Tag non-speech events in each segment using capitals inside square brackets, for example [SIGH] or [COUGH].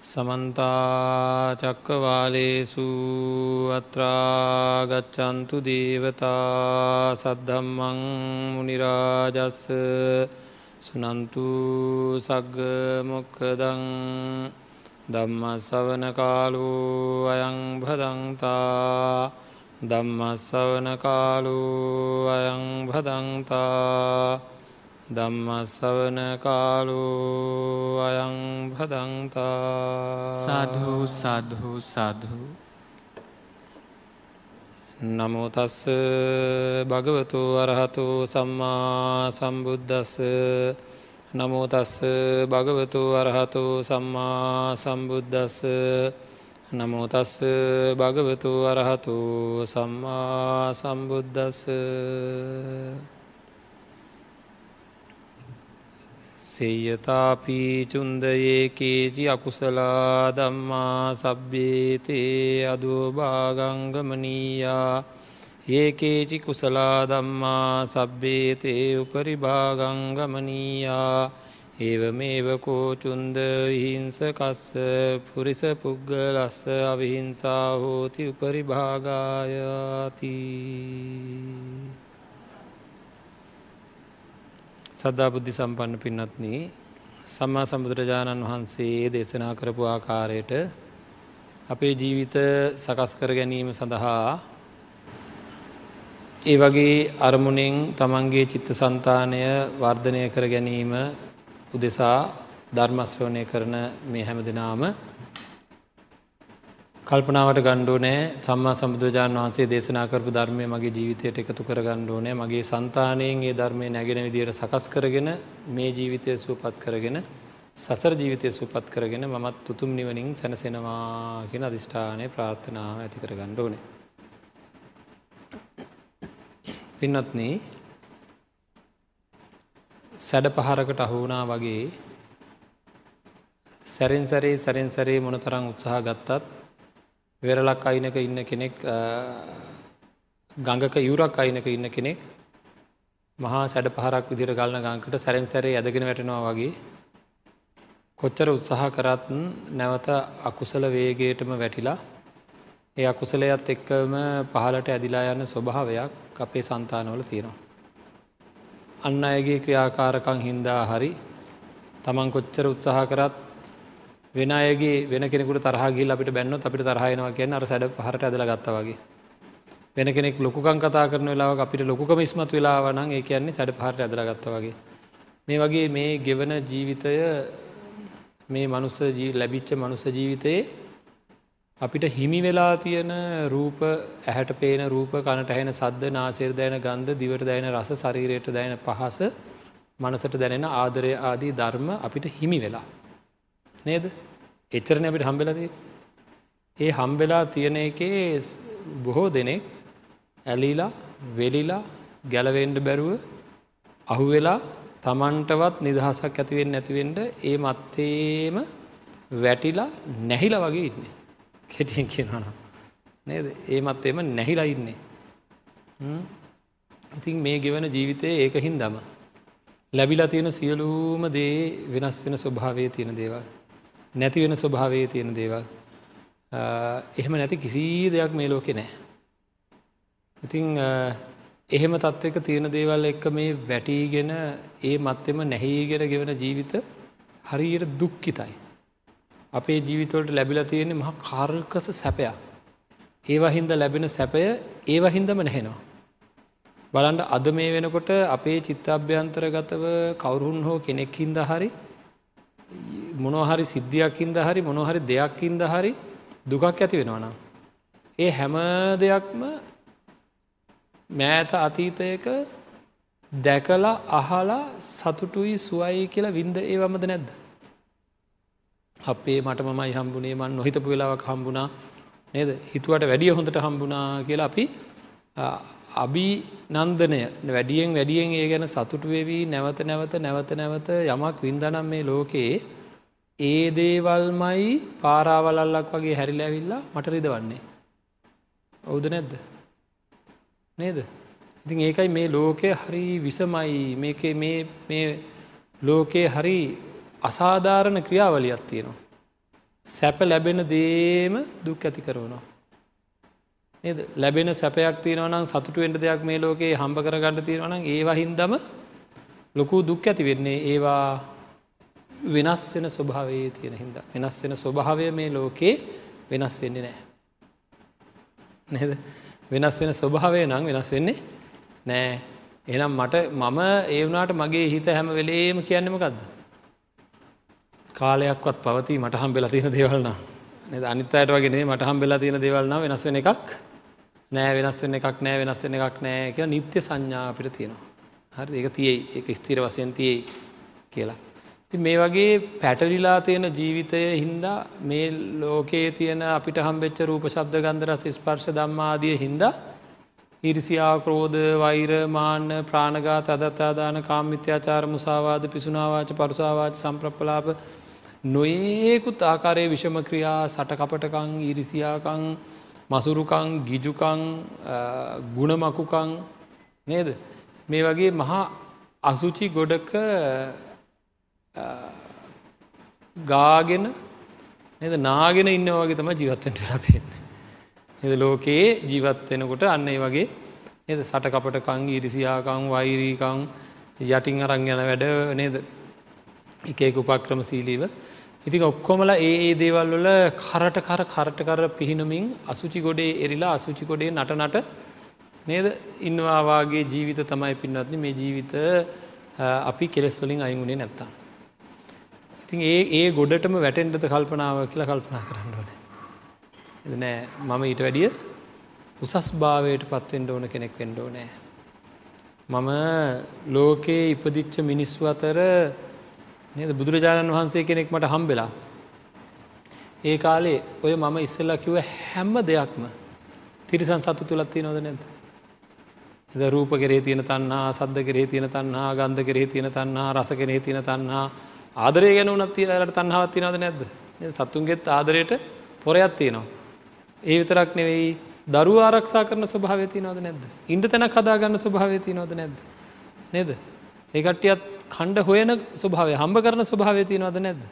සමන්තාචක්කවාලේසු අත්‍රාගච්චන්තු දේවතා සද්ධම්මං මනිරාජස්ස සුනන්තු සග්ග මොක්කදං දම්මස්සවන කාලු අයං භදන්තා දම්මස්සවන කාලු අයං භදන්තා දම්මස්සවන කාලු අයං භදන්තා। සාධූ සාධූ සාධූ නමුතස්ස භගවතු අරහතු සම්මා සම්බුද්ධස්ස නමුතස්ස භගවතු අරහතු සම්මා සම්බුද්ධස්ස නමුතස්ස භගවතු අරහතු සම්මා සම්බුද්ධස්ස සේයතාපී චුන්දයේකේජි අකුසලා දම්මා සබ්බේතේ අදුවභාගංගමනීයා ඒකේචි කුසලා දම්මා සබ්බේතේ උපරිභාගංගමනීයා. ඒව මේවකෝ චුන්ද විහිංස කස්ස පුරිස පුග්ගලස්ස අවිහිංසා හෝති උපරිභාගායතිී. සදා බුද්ධි සම්පන්න පින්නත්න සම්මා සම්බුදුරජාණන් වහන්සේ දේශනා කරපු ආකාරයට අපේ ජීවිත සකස් කර ගැනීම සඳහා ඒ වගේ අරමුණෙන් තමන්ගේ චිත්ත සන්තානය වර්ධනය කර ගැනීම උදෙසා ධර්මශ්‍රවනය කරන මේ හැම දෙනාම කල්පනාවට ගණ්ඩුවනෑ සම්මා සම්බුදුරජාණන් වහන්සේ දේශනා කරපු ධර්මය මගේ ජීවිතයට එකතු කර ගණ්ඩුවනෑ මගේ සන්තානයෙන් ඒ ධර්මය නැගෙන විදියට සකස් කරගෙන මේ ජීවිතය සූපත් කරගෙන සසර ජීවිතය සූපත් කරගෙන මමත් තුතුම් නිවනින් සැනසෙනවා කියෙන අධිෂ්ඨානය ප්‍රාර්ථනාව ඇති කර ගණ්ඩෝනේ. පින්නත්න සැඩ පහරකට අහුුණා වගේ සැරෙන් සැරේ සැරෙන් සැරේ මොන තරං උත්සාහ ගත්තත් වෙරලක් අයිනක ඉන්න කෙනෙක් ගඟක යුරක් අයිනක ඉන්න කෙනෙක් මහා සැඩ පහරක් විදිර ගලන ගංකට සැරෙන් සැරේ ඇදගෙන වැටෙනවා වගේ කොච්චර උත්සාහ කරත් නැවත අකුසල වේගේටම වැටිලා ඒ අකුසලයත් එක්කම පහලට ඇදිලා යන්න ස්වභාවයක් අපේ සන්තානවල තියෙනවා. අන්න අයගේ ක්‍රියාකාරකං හින්දා හරි තමන් කොච්චර උත්සාහ කරත් වෙන අයගේ වෙන කෙනෙකුට තරහගිල් අපිට බැන්නොත් අපිට තරහයනවා කියන්න අර සැඩ පහට ඇදල ගත්ත වගේ. වෙන කෙනෙක් ලොකුකං කතා කරන වෙලාව අපිට ලොකුකම ඉස්මත් වෙලාවනං ඒ කියන්නේ සැඩ පහට ඇදල ගත්ත වගේ. මේ වගේ මේ ගෙවන ජීවිතය මේ මනුස්ස ලැබිච්ච මනුස ජීවිතයේ අපිට හිමි වෙලා තියෙන රූප ඇහැට පේන රූප කනට ඇහෙන සද්ද නාසේර දැන ගන්ධ දිවට දැන රස ශරීරයට දැන පහස මනසට දැනෙන ආදරය ආදී ධර්ම අපිට හිමි වෙලා. නේද? එච්චරන අපිට හම්බෙලදී ඒ හම්බෙලා තියෙන එකේ බොහෝ දෙනෙක් ඇලීලා වෙලිලා ගැලවෙන්ඩ බැරුව අහුවෙලා තමන්ටවත් නිදහසක් ඇතිවෙන් නැතිවෙන්ට ඒ මත්තේම වැටිලා නැහිල වගේ ඉන්නේ. කෙටියෙන් කියනන නේද? ඒ මත්තේම නැහිලා ඉන්නේ. ඉතින් මේ ගෙවන ජීවිතය ඒකහින් දම ලැබිලා තියෙන සියලූම දේ වෙනස් වෙන ස්වභාවය තියෙන දේවල්. නැති වෙන ස්වභාවයේ තියෙන දේවල් එහෙම නැති කිසි දෙයක් මේ ලෝකෙ නෑ. ඉතිං එහෙම තත්ත්වක තියෙන දේවල් එක්ක මේ වැටීගෙන ඒ මත්තෙම නැහීගෙන ගෙවන ජීවිත හරියට දුක්කිතයි. අපේ ජීවිතවලට ලැබිල තියෙන්නේ මහ කාර්කස සැපයක්. ඒවහින්ද ලැබෙන සැපය ඒවහින්දම නැහෙනවා. බලන්ට අද මේ වෙනකොට අපේ චිත්තාභ්‍යන්තර ගතව කවුරුන් හෝ කෙනෙක් හින්ද හරි මොනොහරි සිද්ධියක්කින්ද හරි මොනොහරි දෙයක්කින්ද හරි දුකක් ඇති වෙනවනම්. ඒ හැම දෙයක්ම මෑත අතීතයක දැකලා අහලා සතුටුයි සුවයි කියලා වින්ද ඒවමද නැද්ද. අපේ මට මයි හම්බුනේ මන් නොහිතපු වෙලාවක් හම්බුණා නේද හිතුවට වැඩිය හොඳට හම්බුණා කියලා අපි අබි නන්දනය වැඩියෙන් වැඩියෙන් ඒ ගැන සතුටු වෙවී නැවත නැවත නැවත නැවත යමක් වින්දනම් මේ ලෝකයේ ඒ දේවල්මයි පාරාවලල්ලක් වගේ හැරිල ඇවිල්ලා මට රිදවන්නේ. ඔවුද නැද්ද. නේද. ඉතින් ඒකයි මේ ලෝකය හරි විසමයි මේක මේ ලෝකයේ හරි අසාධාරණ ක්‍රියාවලියක් තියෙනවා. සැප ලැබෙන දේම දුක් ඇති කරවනවා. නද ලැබෙන සැපයක් තියෙනවනම් සතුටුවෙන්ට දෙයක් මේ ලෝකයේ හම්බ කරගන්න තියෙනවනම් ඒවා හින්දම ලොකු දුක් ඇති වෙන්නේ ඒවා වෙනස් වෙන ස්වභාවයේ තියෙන හින්ද. වෙනස් වෙන ස්වභාවය මේ ලෝකයේ වෙනස් වෙන්නේ නෑ. නද වෙනස් වෙන ස්වභාවය නම් වෙනස් වෙන්නේ නෑ එනම් මට මම ඒ වුණට මගේ හිත හැම වෙලේම කියන්නමකක්ද. කාලයක්වත් පවති මට හම් වෙලා තියෙන දේවල්නා අනිත් අයට වගේ මට හම් වෙලා තියෙන දේවල්න වෙනස් වෙන එකක් නෑ වෙනස් වෙන එකක් නෑ වෙනස් වෙන එකක් නෑ කිය නිත්‍ය සංඥා අපිට තියෙනවා. හරි ඒක තියයි එක ස්තිර වසයෙන් තියයි කියලා. ති මේ වගේ පැටලිලා තියෙන ජීවිතය හින්දා මේ ලෝකයේ තියෙන අපිට හම්බෙච්ච රූප ශබ්ද ගන්දරස් ස්පර්ශ දම්මාදිය හින්දා ඉරිසියා ක්‍රෝධ වෛර මාන්න ප්‍රාණගාත අදත්තාදාන කාමිත්‍යාචාර මුසාවාද පිසුනාවාච පරුසාවාච සම්ප්‍රප්පලාප නොඒකුත් ආකාරයේ විෂම ක්‍රියා සටකපටකං ඉරිසියාකං මසුරුකං ගිජුකං ගුණමකුකං නේද? මේ වගේ මහා අසුචි ගොඩක ගාගෙන නද? නාගෙන ඉන්න වගේ තම ජීවත්තෙන්ට වෙලා තියෙන්නේ. එද ලෝකයේ ජීවත් වෙනකොට අන්න ඒ වගේ එද සටකපටකං ඉරිසියාකං වෛරීකං යටින් අරං යන වැඩ නේද? එකක උපක්‍රම සීලීව ඉතින් ඔක්කොමල ඒ ඒ දේවල් වල කරට කර කරට කර පිහිනමින් අසුචි ගොඩේ එරිලා අසුචි ගොඩේ නට නට නේද ඉන්නවාවාගේ ජීවිත තමයි පින්නත්න මේ ජීවිත අපි කෙලෙස්වලින් අයිගුණේ නැත්තා. ඉතින් ඒ ඒ ගොඩටම වැටෙන්ටත කල්පනාව කියලා කල්පනා කරන්න ඕන. නෑ මම ඊට වැඩිය උසස් භාවයට පත්වෙන්ඩ ඕන කෙනෙක් වෙන්ඩෝ නෑ. මම ලෝකයේ ඉපදිච්ච මිනිස්සු අතර නද බුදුරජාණන් වහන්සේ කෙනෙක් මට හම්බෙලා. ඒ කාලේ ඔය මම ඉස්සල්ලා කිව හැම්ම දෙයක්ම තිරිසන් සතු තුළත්ති නොද නැද. එද රූප කරේ තියෙන තන්නා සද්ධ කරේ තියෙන තන්නා ගන්ධ කරේ තියෙන තන්නා රස කරේ තියෙන තන්නා ආදරය ගැන උනත් තියනට තන්නාවත් තිනද නැද්ද සත්තුන්ගෙත් ආදරයට පොරයක් තියෙනවා. ඒ විතරක් නෙවෙයි දරු ආරක්ෂා කරන ස්වභාවති නොද නැද්ද. ඉන්ඩ තැන කදාගන්න ස්වභාවති නොද නැද්ද. නේද. ඒකට්ටියත් කණ්ඩ හොයන ස්වභාවය හම්බ කරන ස්වභාවය තියනවද නැද්ද.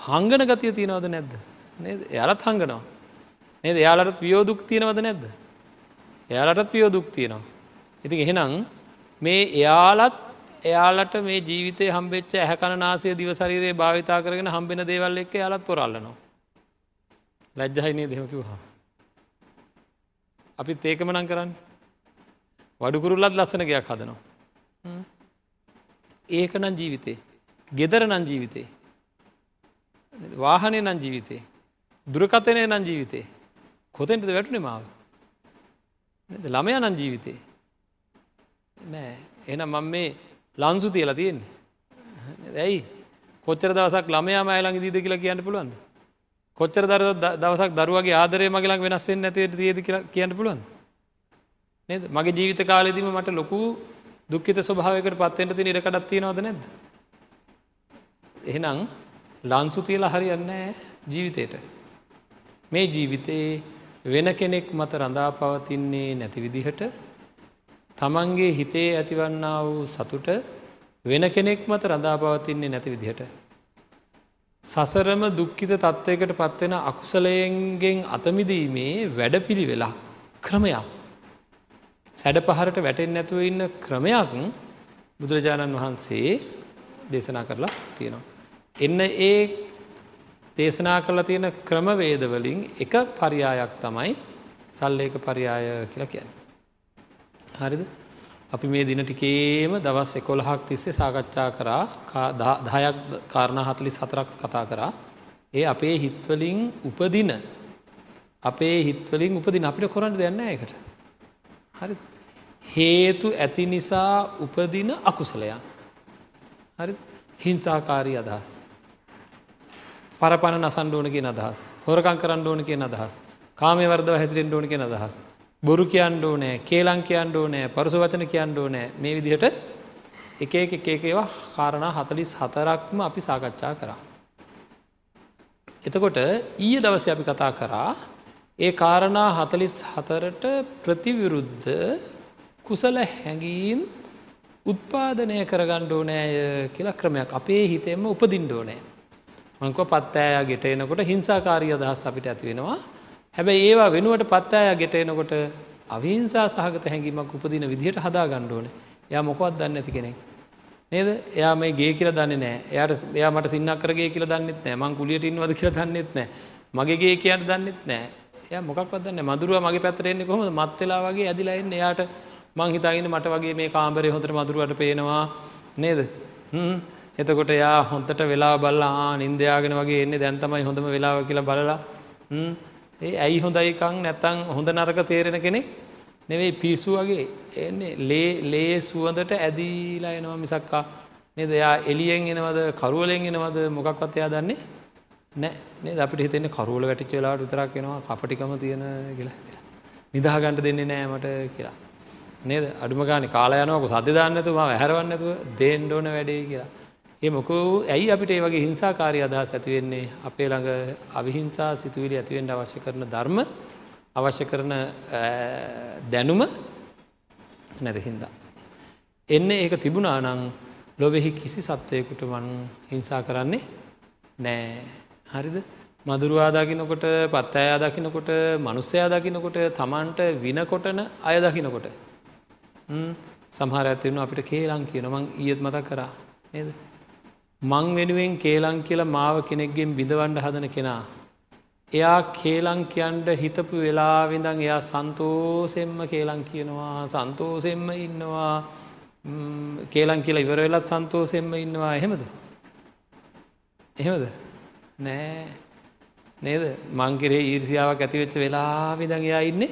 හංගන ගතිය තියෙනවද නැද්ද. නේද එයාලත් හංගනවා. නේද එයාලටත් වියෝදුක් තියෙනවද නැද්ද. එයාලටත් වියෝදුක් තියෙනවා. ඉතින් එහෙනම් මේ එයාලත් එයාලට මේ ජීවිතය හම්බෙච්ච ඇහැකන නාසය දිවසරීරයේ භාවිතා කරගෙන හම්බෙන දේවල් එක්ක යාලත් පොරල්ලනවා. ලැජ්ජහිනය දෙමකිවහා. අපිත් ඒකම නං කරන්න. වඩුකුරුල්ලත් ලස්සන ගයක් හදනවා. ඒක නම් ජීවිතේ. ගෙදර නං ජීවිතේ. වාහනය නං ජීවිතේ. දුරකතනය නං ජීවිතේ. කොතෙන්ටද වැටුනේ මාව. ළමය නං ජීවිතේ. නෑ එන මං මේ ලංසු තියලා තියෙන්නේ. ඇයි කොච්චර දවසක් ළමයා මෑලඟ දීද කියලා කියන්න පුළුවන්ද. කොච්චර දර දවසක් දරුවගේ ආදරය මගලක් වෙනස් වෙන්න ඇතිවට තියද කියන්න පුළුවන්. නද මගේ ජීවිත කාලෙදීම මට ලොකු දුක්කිත ස්වභාවකට පත්වෙන්ට තින ඉඩකඩත් තියෙනවද නැද්ද. එහෙනම් ලන්සු තියලා හරියන්නෑ ජීවිතයට. මේ ජීවිතයේ වෙන කෙනෙක් මත රඳා පවතින්නේ නැති විදිහට තමන්ගේ හිතේ ඇතිවන්නා වූ සතුට වෙන කෙනෙක් මත රඳා පවතින්නේ නැති විදිහට. සසරම දුක්කිත තත්ත්වයකට පත්වෙන අකුසලයෙන්ගෙන් අතමිදීමේ වැඩ පිළිවෙලා ක්‍රමයක්. සැඩ පහරට වැටෙන් නැතුව ඉන්න ක්‍රමයක් බුදුරජාණන් වහන්සේ දේශනා කරලා තියෙනවා. එන්න ඒ දේශනා කරලා තියෙන ක්‍රමවේදවලින් එක පරියායක් තමයි සල්ලේක පරියාය කියලා කියන්න. හරිද අපි මේ දින ටිකේම දවස් එකොළහක් තිස්සේ සාකච්ඡා කරා දහයක් කාරණ හතලි සතරක් කතා කරා ඒ අපේ හිත්වලින් උපදින අපේ හිත්වලින් උපදින අපිට කොරන්න දෙන්න එකට හරි හේතු ඇති නිසා උපදින අකුසලයන්. හරි හිංසාකාරී අදහස්. පරපණ නසන්ඩෝන කිය අදහස්. හොරකං කරන්න ඕන කිය අදහස්. කාමය වර්ද හැසිරෙන්ට ඕන කිය අදහස්. බොරු කියන්න ඕනෑ කේලං කියන්න ඕනෑ පරුස වචන කියන්න ඕනෑ. මේ විදිහට එක එක එක ඒවා කාරණා හතලිස් හතරක්ම අපි සාකච්ඡා කරා. එතකොට ඊය දවස අපි කතා කරා ඒ කාරණා හතලිස් හතරට ප්‍රතිවිරුද්ධ කුසල හැඟීම් උත්පාදනය කරගණ්ඩ ඕනෑය කියලා ක්‍රමයක් අපේ හිතෙම උපදින්ඩ ඕනෑ. මංකව පත්තෑයා ගෙට එනකොට හිංසාකාරී අදහස් අපිට ඇති වෙනවා. හැබැයි ඒවා වෙනුවට පත්තෑයා ගෙට එනකොට අවිහිංසා සහගත හැඟීමක් උපදින විදිහට හදා ගණ්ඩෝන යා මොකවත් දන්න ඇති කෙනෙක්. නේද? එයා මේ ගේ කියල දන්න නෑ එයට එයා මට සින්නක් කරගේ කියල දන්නෙත් නෑ මං කුලියට ඉන්නවද කියල දන්නෙත් නෑ මගේගේ කියන්න දන්නෙත් නෑ එය මොකක් වදන්න මදුරුව මගේ පැතරෙන්නේ කොහොම මත්වෙලා වගේ ඇදිලයින්න එයාට මං හිතාගෙන මට වගේ මේ කාම්බරය හොඳට මදුරුවට පේනවා නේද? එතකොට යා හොන්තට වෙලා බල්ලා නින්දයාගෙන වගේ එන්නේ. දැන්තමයි හොඳම වෙලාව කියලා බලලා ඒ ඇයි හොඳයිකං නැත්තං හොඳ නරක තේරෙන කෙනෙක් නෙවෙයි පිස්සු වගේ. එන්නේ ලේ ලේ සුවඳට ඇදීලා එනවා මිසක්කා. නේද? යා එලියෙන් එනවද? කරුවලෙන් එනවද? මොකක්වත් එයා දන්නේ නෑ නේ අපිට හිතෙන්නේ කරුවල වැටිච්ච වෙලාවට විතරක් එනවා කපටිකම තියෙන කියලා කියලා. නිදාගන්න දෙන්නේ නෑ මට කියලා. නේද අඩුම ගානේ කාලා යනවාක සද්ද දාන්න නැතුව මම ඇහැරවන්න නැතුව දෙන්න ඕන වැඩේ කියලා. ඒ මොකෝ ඇයි අපිට ඒ වගේ හිංසාකාරී අදහස් ඇති වෙන්නේ අපේ ළඟ අවිහිංසා සිතුවිලි ඇති වෙන්න අවශ්‍ය කරන ධර්ම අවශ්‍ය කරන දැනුම නැති හින්දා. එන්න ඒක තිබුණා නම් ලොවෙහි කිසි සත්වයකුට මන් හිංසා කරන්නේ නෑ හරිද? මදුරුවා දකිනකොට පත් අයා දකිනකොට මනුස්සයා දකිනකොට තමන්ට විනකොටන අය දකිනකොට. සමහර ඇතිවුණු අපිට කේලං කියන මං ඊයත් මතක් කරා. නේද? මං වෙනුවෙන් කේලං කියලා මාව කෙනෙක්ගෙන් බිඳවන්ඩ හදන කෙනා. එයා කේලං කියන්ට හිතපු වෙලාවිඳං එයා සන්තෝසෙම්ම කේලං කියනවා සන්තෝසෙම්ම ඉන්නවා. කේලං කියලා ඉවර වෙලත් සන්තෝසෙම්ම ඉන්නවා. එහෙමද? එහෙමද? නෑ. නේද? මංකරේ ඊර්සියාවක් ඇතිවෙච්ච වෙලා විදඟ එයා ඉන්නේ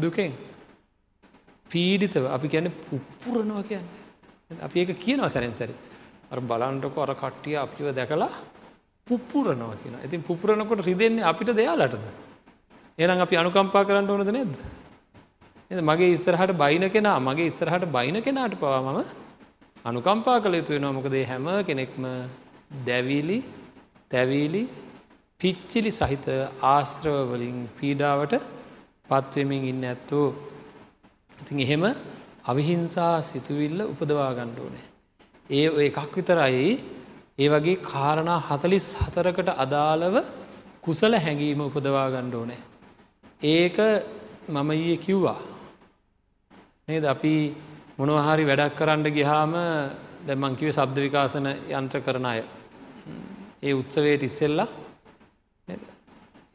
දුකෙන්. පීඩිතව. අපි කියන්න පුප්පුරනවා කියන්නේ. අපි ඒක කියනවා සැරෙන් සැරි. අර බලන්ටක අර කට්ටිය අපිව දැකලා පුප්පුරනවා කියන ඉතින් පුපුරනකොට රිදෙන්නේ අපිට දෙයාලටද එනම් අපි අනුකම්පා කරන්න ඕනද නැද්ද එ මගේ ඉස්සරහට බයින කෙනා මගේ ඉස්සරහට බයින කෙනාට පවා මම අනුකම්පා කළ යුතු වෙනවා. මොකදේ හැම කෙනෙක්ම දැවීලි තැවීලි පිච්චිලි සහිත ආශ්‍රවවලින් පීඩාවට පත්වමින් ඉන්න ඇත්තෝ ඉතින් එහෙම අවිහිංසා සිතුවිල්ල උපදවා ගණ්ඩෝනෑ ඒ එකක් විතරයි. ඒ වගේ කාරණා හතලිස් හතරකට අදාළව කුසල හැඟීම උපදවා ගණ්ඩෝනෑ ඒක මම ඊය කිව්වා. නේද? අපි මොනවහරි වැඩක් කරන්න ගිහාම දැමංකිව සබ්ද විකාසන යන්ත්‍ර කරන අය. ඒ උත්සවයට ඉස්සෙල්ලා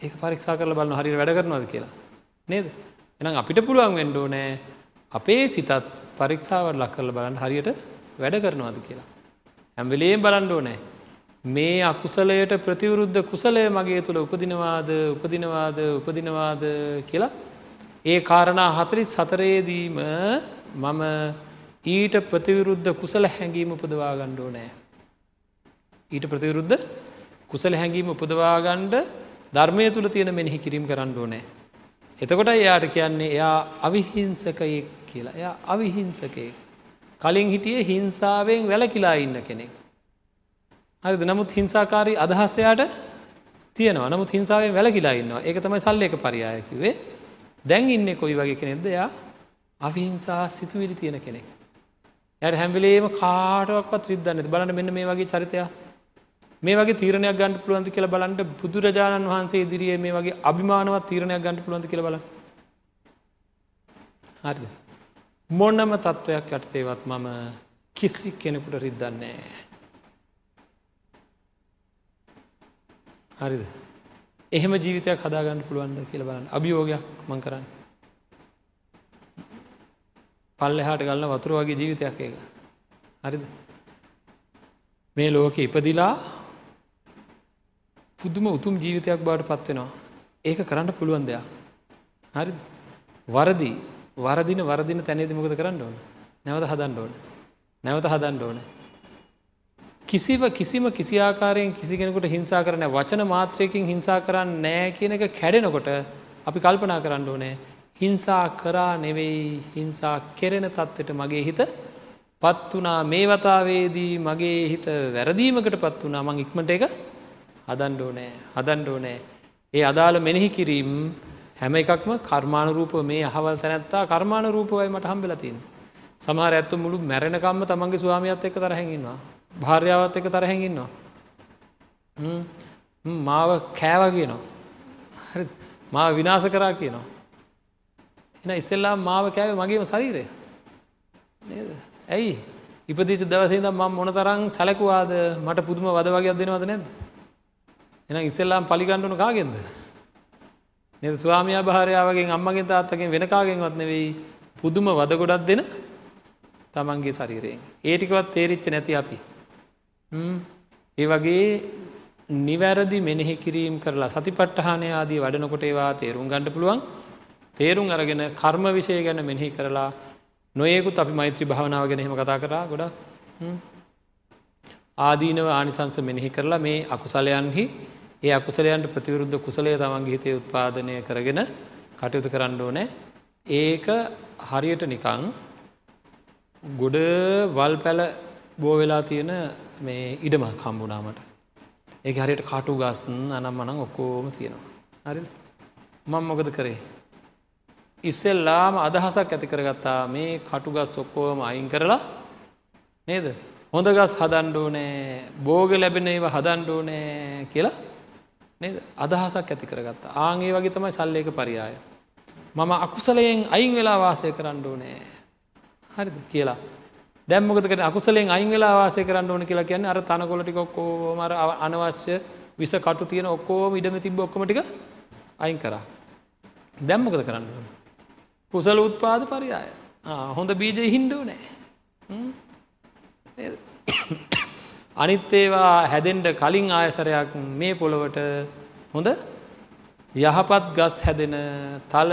ඒ පරික්ෂා කරල බලන්න හරි වැඩ කරනවද කියලා නේද එනම් අපිට පුළුවන් වෙන්ඩෝ නෑ අපේ සිතත් පරීක්ෂාවට ලක් කරල බලන්න හරියට වැඩ කරනවාද කියලා. ඇම්වෙලේම් බලන්ඩෝ නෑ මේ අකුසලයට ප්‍රතිවරුද්ධ කුසලය මගේ තුළ උපදිනවාද උපදිනවාද උපදිනවාද කියලා ඒ කාරණා හතරිස් සතරේදීම මම ඊට ප්‍රතිවිරුද්ධ කුසල හැඟීම උපදවා ගණ්ඩෝ නෑ. ඊට ප්‍රතිවිරුද්ධ කුසල හැඟීම උපදවාගණ්ඩ ධර්මය තුළ තියෙන මෙනෙහි කිරීම කරන්න ඕනෑ. එතකොට එයාට කියන්නේ එයා අවිහිංසකයෙක් කියලා එයා අවිහිංසකයෙක්. කලින් හිටිය හිංසාවෙන් වැලකිලා ඉන්න කෙනෙක්. හරිද නමුත් හිංසාකාරී අදහස්සයාට තියෙනවා නමුත් හිංසාවෙන් වැලකිලා ඉන්නවා ඒක තමයි සල්ල එක පරියායකිවේ දැන් ඉන්න කොයි වගේ කෙනෙක්ද යා අවිහිංසා සිතුවිලි තියෙන කෙනෙක්. යට හැම්විලේම කාටවක්වත් රිද්දන්න බලන්න මෙන්න මේ වගේ චරිතයක් මේ වගේ තීරණයක් ගණඩ පුළුවන්ති කියල බලන්ට බුදුරජාණන් වහන්සේ ඉදිරියේ මේ වගේ අභිමානවත් තීරණයක් ගණඩ පුළුවන්ති කියල බල හරිද? මොන්නම තත්ත්වයක් යටතේවත් මම කිසි කෙනෙකුට රිද්දන්නේ හරිද? එහෙම ජීවිතයක් හදාගන්න පුළුවන්ද කියල බලන්න. අභියෝගයක් මං කරන්න. පල්ලෙහාට ගලන්න වතුර වගේ ජීවිතයක් ඒක. හරිද? මේ ලෝක ඉපදිලා පුදුම උතුම් ජීවිතයක් බවට පත්වෙනවා ඒක කරන්න පුළුවන් දෙයක්. හරි. වරදි. වරදින වරදින තැනේද මොකද කරන්න ඕන? නැවත හදන්න ඕන. නැවත හදන්න ඕන. කිසිව කිසිම කිසිආකාරයෙන් කිසි කෙනෙකුට හිංසා කරන වචන මාත්‍රයකින් හිංසා කරන්න නෑ කියන එක කැඩෙනකොට අපි කල්පනා කරන්න ඕනෑ. හිංසා කරා නෙවෙයි හිංසා කෙරෙන තත්වට මගේ හිත පත් වනා මේ වතාවේදී මගේ හිත වැරදීමකට පත් වනා මං ඉක්මට එක හදන්ඩෝනෑ හදන්ඩෝනෑ ඒ අදාළ මෙනෙහි කිරීම් හැම එකක්ම කර්මාණරූප මේ අහවල් තැනැත්තා කර්මාණ රූපවයි මට හම්බෙලතින් සමහර ඇත්තු මුළු මැරෙනකම්ම තමන්ගේ ස්වාමියත් එක තරහැඟින්වා භාර්යාවත් එක තරහැඟින්වා හ්ම්. හ්ම්, මාව කෑවා කියනවා. හරි මාව විනාස කරා කියනවා. එන ඉස්සෙල්ලා මාව කෑව මගේම ශරීරය. නේද? ඇයි? ඉපදිච දවසේද ම මොන තරං සැලකුවාද? මට පුදුම වද වගේයක් දෙනවද නැද එන ඉස්සෙල්ලාම් පලිගණ්ඩුන කාගෙන්ද? නද? ස්වාමයා භාරයාවගේ අම්මගේ තාත්තකින් වෙනකාගෙන්වත් නෙවෙයි. පුදුම වද ගොඩක් දෙන තමන්ගේ ශරීරයෙන්. ඒටිකවත් තේරිච්ච නැති අපි. හ්ම්. ඒ වගේ නිවැරදි මෙනෙහි කිරීම් කරලා සතිපට්ටහානය ආදී වඩනකොට ඒවා තේරුම් ගණඩ පුළුවන්. තේරුම් අරගෙන කර්ම විෂය ගැන මෙනෙහි කරලා නොයෙකුත් අපි මෛත්‍රී භාවනාව ගැන හෙම කතා කරා ගොඩක්. හ්ම්. ආදීනව ආනිසංස මෙනෙහි කරලා මේ අකුසලයන්හි ඒ අකුසලයන්ට ප්‍රතිවරුද්ධ කුසලය තමන්ගේ හිතේ උත්පාදනය කරගෙන කටයුතු කරන්න ඕනෑ. ඒක හරියට නිකං ගොඩ වල් පැල බෝ වෙලා තියෙන මේ ඉඩම කම්බුනාමට ඒක හරියට කටු ගස්න් අනම් මනං ඔක්කෝම තියෙනවා. හරි මං මොකද කරේ? ඉස්සෙල්ලාම අදහසක් ඇති කරගත්තා මේ කටුගස් ඔක්කෝම අයින් කරලා නේද? හොඳ ගස් හදන්ඩෝ නෑ බෝග ලැබෙන ඒව හදන්ඩෝ නෑ කියලා. නේද? අදහසක් ඇති කරගත්තා. ආගේ වගේ තමයි සල්ලේක පරියාය. මම අකුසලයෙන් අයින් වෙලා වාසය කරන්න ඕනෑ. හරිද? කියලා. දැම්මකතකට අකුසලෙන් අයින් වෙලා වාසය කරන්න ඕන කියලා කියන්නේ අර තනකොලටි ඔක්කෝ මර අනවශ්‍ය විස කටු තියෙන ඔක්කෝම ඉඩම තිබ ඔක්කමටික අයින් කරා. දැම්මකද කරන්න ඕන? කුසල උත්පාද පරියාය. හොඳ බීජ හින්ඩෝ නෑ අනිත් ඒවා හැදෙන්ට කලින් ආයසරයක් මේ පොළොවට හොඳ? යහපත් ගස් හැදෙන තල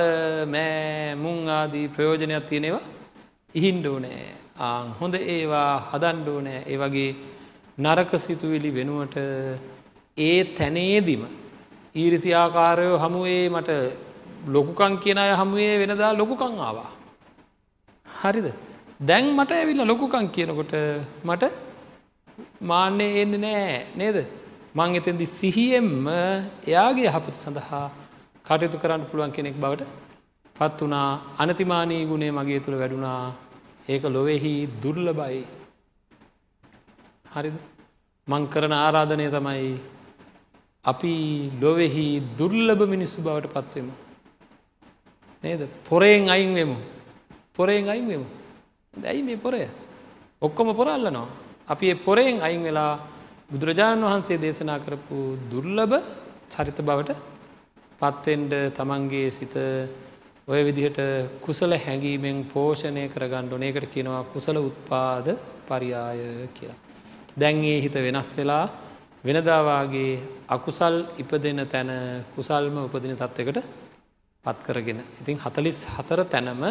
මෑ මුං ආදී ප්‍රයෝජනයක් තියෙනවා ඉහින්ඩෝනෑ ආං හොඳ ඒවා හදන්ඩෝනෑ ඒ වගේ නරක සිතුවිලි වෙනුවට ඒ තැනේදිම ඊරිසිආකාරයෝ හමුවේ මට ලොකුකං කියන අය හමුවේ වෙනදා ලොකුකං ආවා. හරිද? දැන් මට ඇවිල්ල ලොකුකං කියනකොට මට මාන්‍යය එන්න නෑ නේද? මං එතෙන්දි සිහියෙන්ම එයාගේ යහපත සඳහා කටයුතු කරන්න පුළුවන් කෙනෙක් බවට පත් වනා අනතිමානී ගුණේ මගේ තුළ වැඩුණා. ඒක ලොවෙහි දුර්ල බයි හරිද? මං කරන ආරාධනය තමයි අපි ලොවෙහි දුර්ලභ මිනිස්සු බවට පත්වමු නේද? පොරයෙන් අයින් වෙමු. පොරයෙන් අයින් වෙමු. දැයි මේ පොරය. ඔක්කොම පොරල්ලනවා. අපි ඒ පොරයෙන් අයින් වෙලා බුදුරජාණන් වහන්සේ දේශනා කරපු දුර්ලභ චරිත බවට පත්වෙන්ඩ තමන්ගේ සිත ඔය විදිහට කුසල හැඟීමෙන් පෝෂණය කරගණ්ඩ නේකට කියනවා කුසල උත්පාද පරියාය කියලා. දැන්ගේ හිත වෙනස් වෙලා වෙනදාවාගේ අකුසල් ඉපදෙන තැන කුසල්ම උපදින තත්ත්වකට පත් කරගෙන. ඉතින් හතලිස් හතර තැනම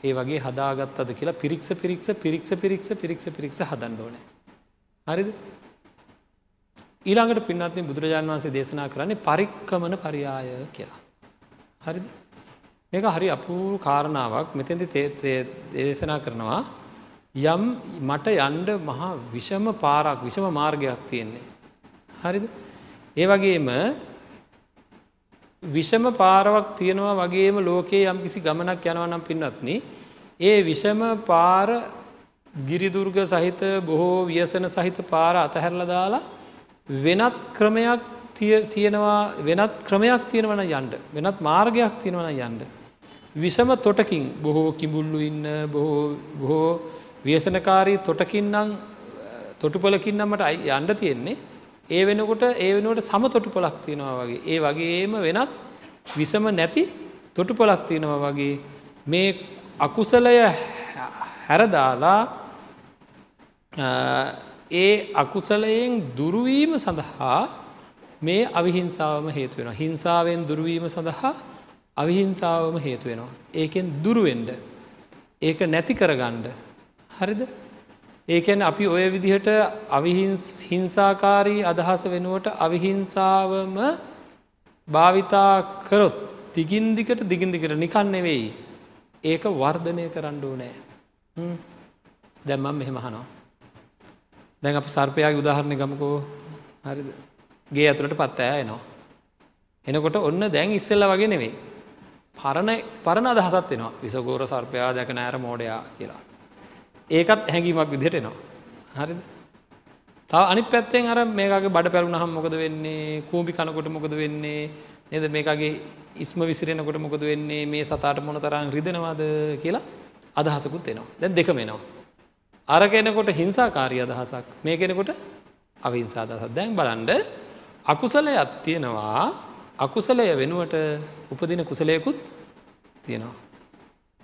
ඒ වගේ හදාගත්තද කියලා පිරික්ස පිරික්ස පිරික්ස පිරික්ස පිරික්ස පිරික්ස හදන්ඩෝනෑ. හරිද ඊළඟට පින්නත්න බුදුරජාන් වන්සේ දේශනා කරන්නේ පරික්කමන පරියාය කියලා. හරිද මේක හරි අපූරු කාරණාවක් මෙතැදි දේශනා කරනවා යම් මට යන්ඩ මහා විෂම පාරක් විෂම මාර්ගයක් තියෙන්නේ. හරිද ඒ වගේම විෂම පාරවක් තියෙනවා වගේම ලෝකයේ යම් කිසි ගමනක් යනවනම් පින්නත්න ඒ විෂම පාර ගිරිදුර්ග සහිත බොහෝ ව්‍යසන සහිත පාර අතහැරල දාලා වෙනත් ක්‍රමයක් තියෙනවා වෙනත් ක්‍රමයක් තියෙනවන යන්ඩ වෙනත් මාර්ගයක් තියෙනවන යන්ඩ. විෂම තොටකින් බොහෝ කිඹුල්ලු ඉන්න බොහෝ ව්‍යසනකාරී තොටකින්නම් තොටුපලකින්නමට යන්ඩ තියෙන්නේ ඒ වෙනකොට ඒ වෙනුවට සම තොටුපොලක් තියෙනවා වගේ. ඒ වගේම වෙනත් විසම නැති තොටුපොලක් තියෙනවා වගේ. මේ අකුසලය හැරදාලා ඒ අකුසලයෙන් දුරුවීම සඳහා මේ අවිහිංසාවම හේතු වෙන හිංසාවෙන් දුරුවීම සඳහා අවිහිංසාවම හේතු වෙනවා. ඒකෙන් දුරුවෙන්ඩ ඒක නැති කරගණ්ඩ හරිද? ඒකැන අපි ඔය විදිහට අවිහිංසාකාරී අදහස වෙනුවට අවිහිංසාවම භාවිතා කරොත් දිගින්දිකට දිගින්දිකට නිකන් නෙවෙයි. ඒක වර්ධනය කරන්න ඕනෑ. දැම්මම් මෙහෙමහනවා දැන් අප සර්පයාගේ උදාහරණය ගමකෝ. හරිද? ගේ ඇතුළට පත් ඇය එනවා. එනකොට ඔන්න දැන් ඉස්සෙල්ල වගේ නෙවෙයි. පරණ පරණ අදහසත් වෙනවා විසගෝර සර්පයා දැක නෑර මෝඩයා කියලා. ඒකත් හැඟීමක් විදිහට එනවා. හරිද? තව අනි පැත්තෙන් අර මේකගේ බඩ පැරුණහම් මොකද වෙන්නේ? කූඹි කනකොට මොකද වෙන්නේ? නේද? මේකගේ ඉස්ම විසිරෙනකොට මොකද වෙන්නේ? මේ සතාට මොන තරම් රිදෙනවාද කියලා අදහසකුත් එනවා. දැන් දෙකම එනවා. අර කෙනෙකොට හිංසාකාරී අදහසක් මේ කෙනෙකොට අවිහිංසා අදහසක්. දැන් බලන්න අකුසලයක් තියෙනවා. අකුසලය වෙනුවට උපදින කුසලයකුත් තියෙනවා.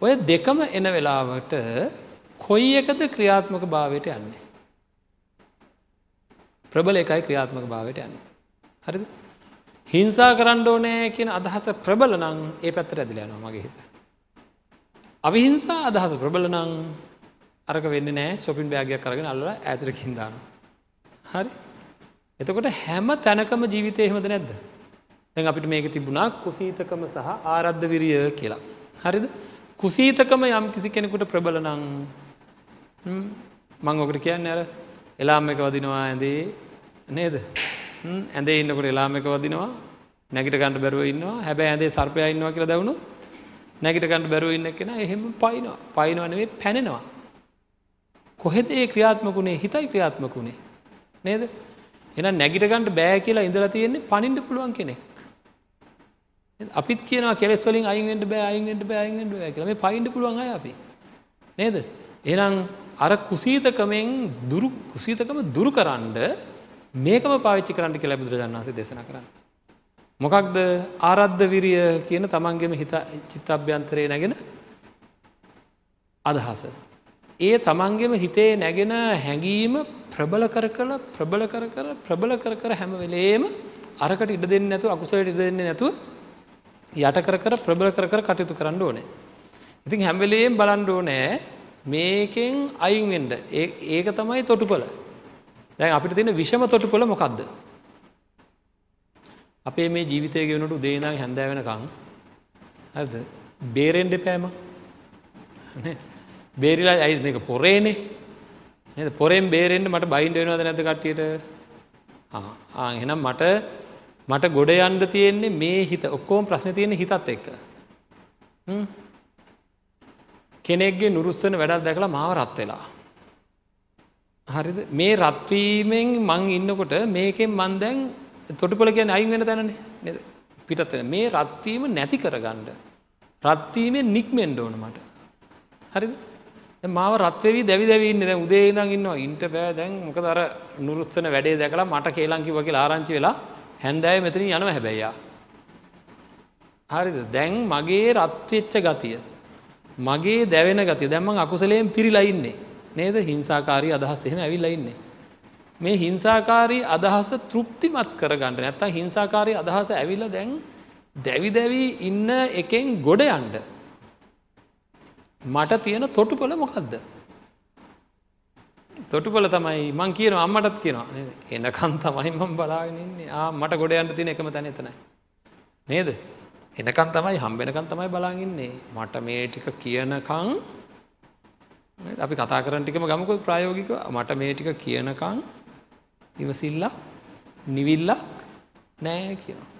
ඔය දෙකම එන වෙලාවට කොයි එකද ක්‍රියාත්මක භාවයට යන්නේ ප්‍රබල එකයි ක්‍රියාත්මක භාවයට යන්න. හරිද හිංසා කරන්න ඕනෑ කියන අදහස ප්‍රබල නං ඒ පැත්තර ඇදිල යනවා මගේ හිත. අවිහිංසා අදහස ප්‍රබල නං අරක වෙන්න නෑ සොපින් බෑගයක් කරගෙන අල්ල ඇතරකින්දාන. හරි එතකොට හැම තැනකම ජීවිතය එහෙමද නැද්ද. දැන් අපිට මේක තිබුණා කුසීතකම සහ ආරද්ධ විරිය කියලා. හරිද කුසීතකම යම් කිසි කෙනෙකුට ප්‍රබල නං මං ඔකට කියන්න ඇර එලාම් එක වදිනවා ඇඳේ නේද? ඇඳේ ඉන්නකොට එලාම එක වදිනවා. නැගිට ගණඩ බැරුව ඉන්නවා. හැබැ ඇදේ සර්පය ඉන්නවා කියලා දවුණු නැගිට ගණඩ බැරුව ඉන්න කෙන එහෙම පයිනවා පයිනවනවේ පැනෙනවා. කොහෙද ඒ ක්‍රියාත්මකුණේ හිතයි ක්‍රියාත්මකුණේ නේද? එන නැගිට ගණඩ බෑ කියලා ඉඳලා තියෙන්නේ පනින්ට පුළුවන් කෙනෙක්. අපිත් කියන කෙෙස්වලින් අයිෙන්ට බෑ අයිෙන්ට බෑ අයිෙන්ට බෑ කියලම පයින්ට පුළුවන් අය අපි. නේද? එනම් අර කුසීතකමෙන් දුරු කුසීතකම දුරු කරන්න මේකම පාවිච්චි කරන්න කියලා බුදුරජාණන් වහන්සේ දේශනා කරන්න. මොකක්ද ආරද්ධ විරිය කියන තමන්ගෙම හිත චිත්තාභ්‍යන්තරය නැගෙන අදහස. ඒ තමන්ගෙම හිතේ නැගෙන හැඟීම ප්‍රබල කර කළ ප්‍රබල කර කර ප්‍රබල කර කර හැම වෙලේම අරකට ඉඩ දෙන්න නැතු අකුසලට ඉඩ දෙන්න නැතුව යට කර කර ප්‍රබල කර කර කටයුතු කරන්න ඕනේ. ඉතින් හැම්වෙලේම් බලන්ඩ ඕනෑ මේකෙන් අයින්ෙන්ඩ ඒක තමයි තොටුපල දැන් අපිට තියෙන විෂම තොටුපොල මොකක්ද අපේ මේ ජීවිතය ගෙවනට උදේනම් හැඳෑ වෙනකං ඇද බේරෙන්ඩ පෑම බේරිලා ඇයි මේක පොරේනේ? නද? පොරෙන් බේරෙන්ට මට බයින්ඩ වෙනවද නැත කට්ටියට? එහෙනම් මට මට ගොඩ යන්ඩ තියෙන්නේ මේ හිත. ඔක්කෝම ප්‍රශ්න තියෙන හිතත් එක්ක. කෙනෙක්ගේ නුරුස්සන වැඩක් දැකලා මාව රත් වෙලා. හරිද මේ රත්වීමෙන් මං ඉන්නකොට මේකෙන් මන් දැන් තොටුපල කියන අයින් වෙන තැනනේ පිටත් මේ රත්වීම නැති කරගණ්ඩ. රත්වීමෙන් නික්මෙන්ඩ ඕන මට. හරිද මාව රත්වවී දැවි දැවන්න දැ උදේ දම් ඉන්නවා ඉන්ට පෑ දැන් මොක දර නුරුස්සන වැඩේ දැකලා මට කේලංකි වගේ ආරංචි වෙලා හැන්දෑ මෙතන යනව හැබැයියා. හරිද දැන් මගේ රත්වෙච්ච ගතිය මගේ දැවෙන ගති දැම්මන් අකුසලයෙන් පිරිලා ඉන්නේ. නේද? හිංසාකාරී අදහස් එහෙම ඇවිල්ලා ඉන්නේ. මේ හිංසාකාරී අදහස තෘප්තිමත් කරගන්න. නැත්තම් හිංසාකාරී අදහස ඇවිල්ලා දැන් දැවි දැවි ඉන්න එකෙන් ගොඩ යන්න. මට තියෙන තොටුපොළ මොකක්ද තොටුපොල තමයි මං කියන අම්මටත් කියනවා. එනකන් තමයි මම බලාගෙනන්නේ ආ මට ගොඩ යන්න තියෙන එකම තැන එතනයි. නේද? එනකන් තමයි හම්බෙනකන් තමයි බලාගින්නේ මට මේ ටික කියනකං අපි කතා කරන ටිකම ගමක ප්‍රායෝගික මට මේ ටික කියනකං ඉවසිල්ලක් නිවිල්ලක් නෑ කියනවා.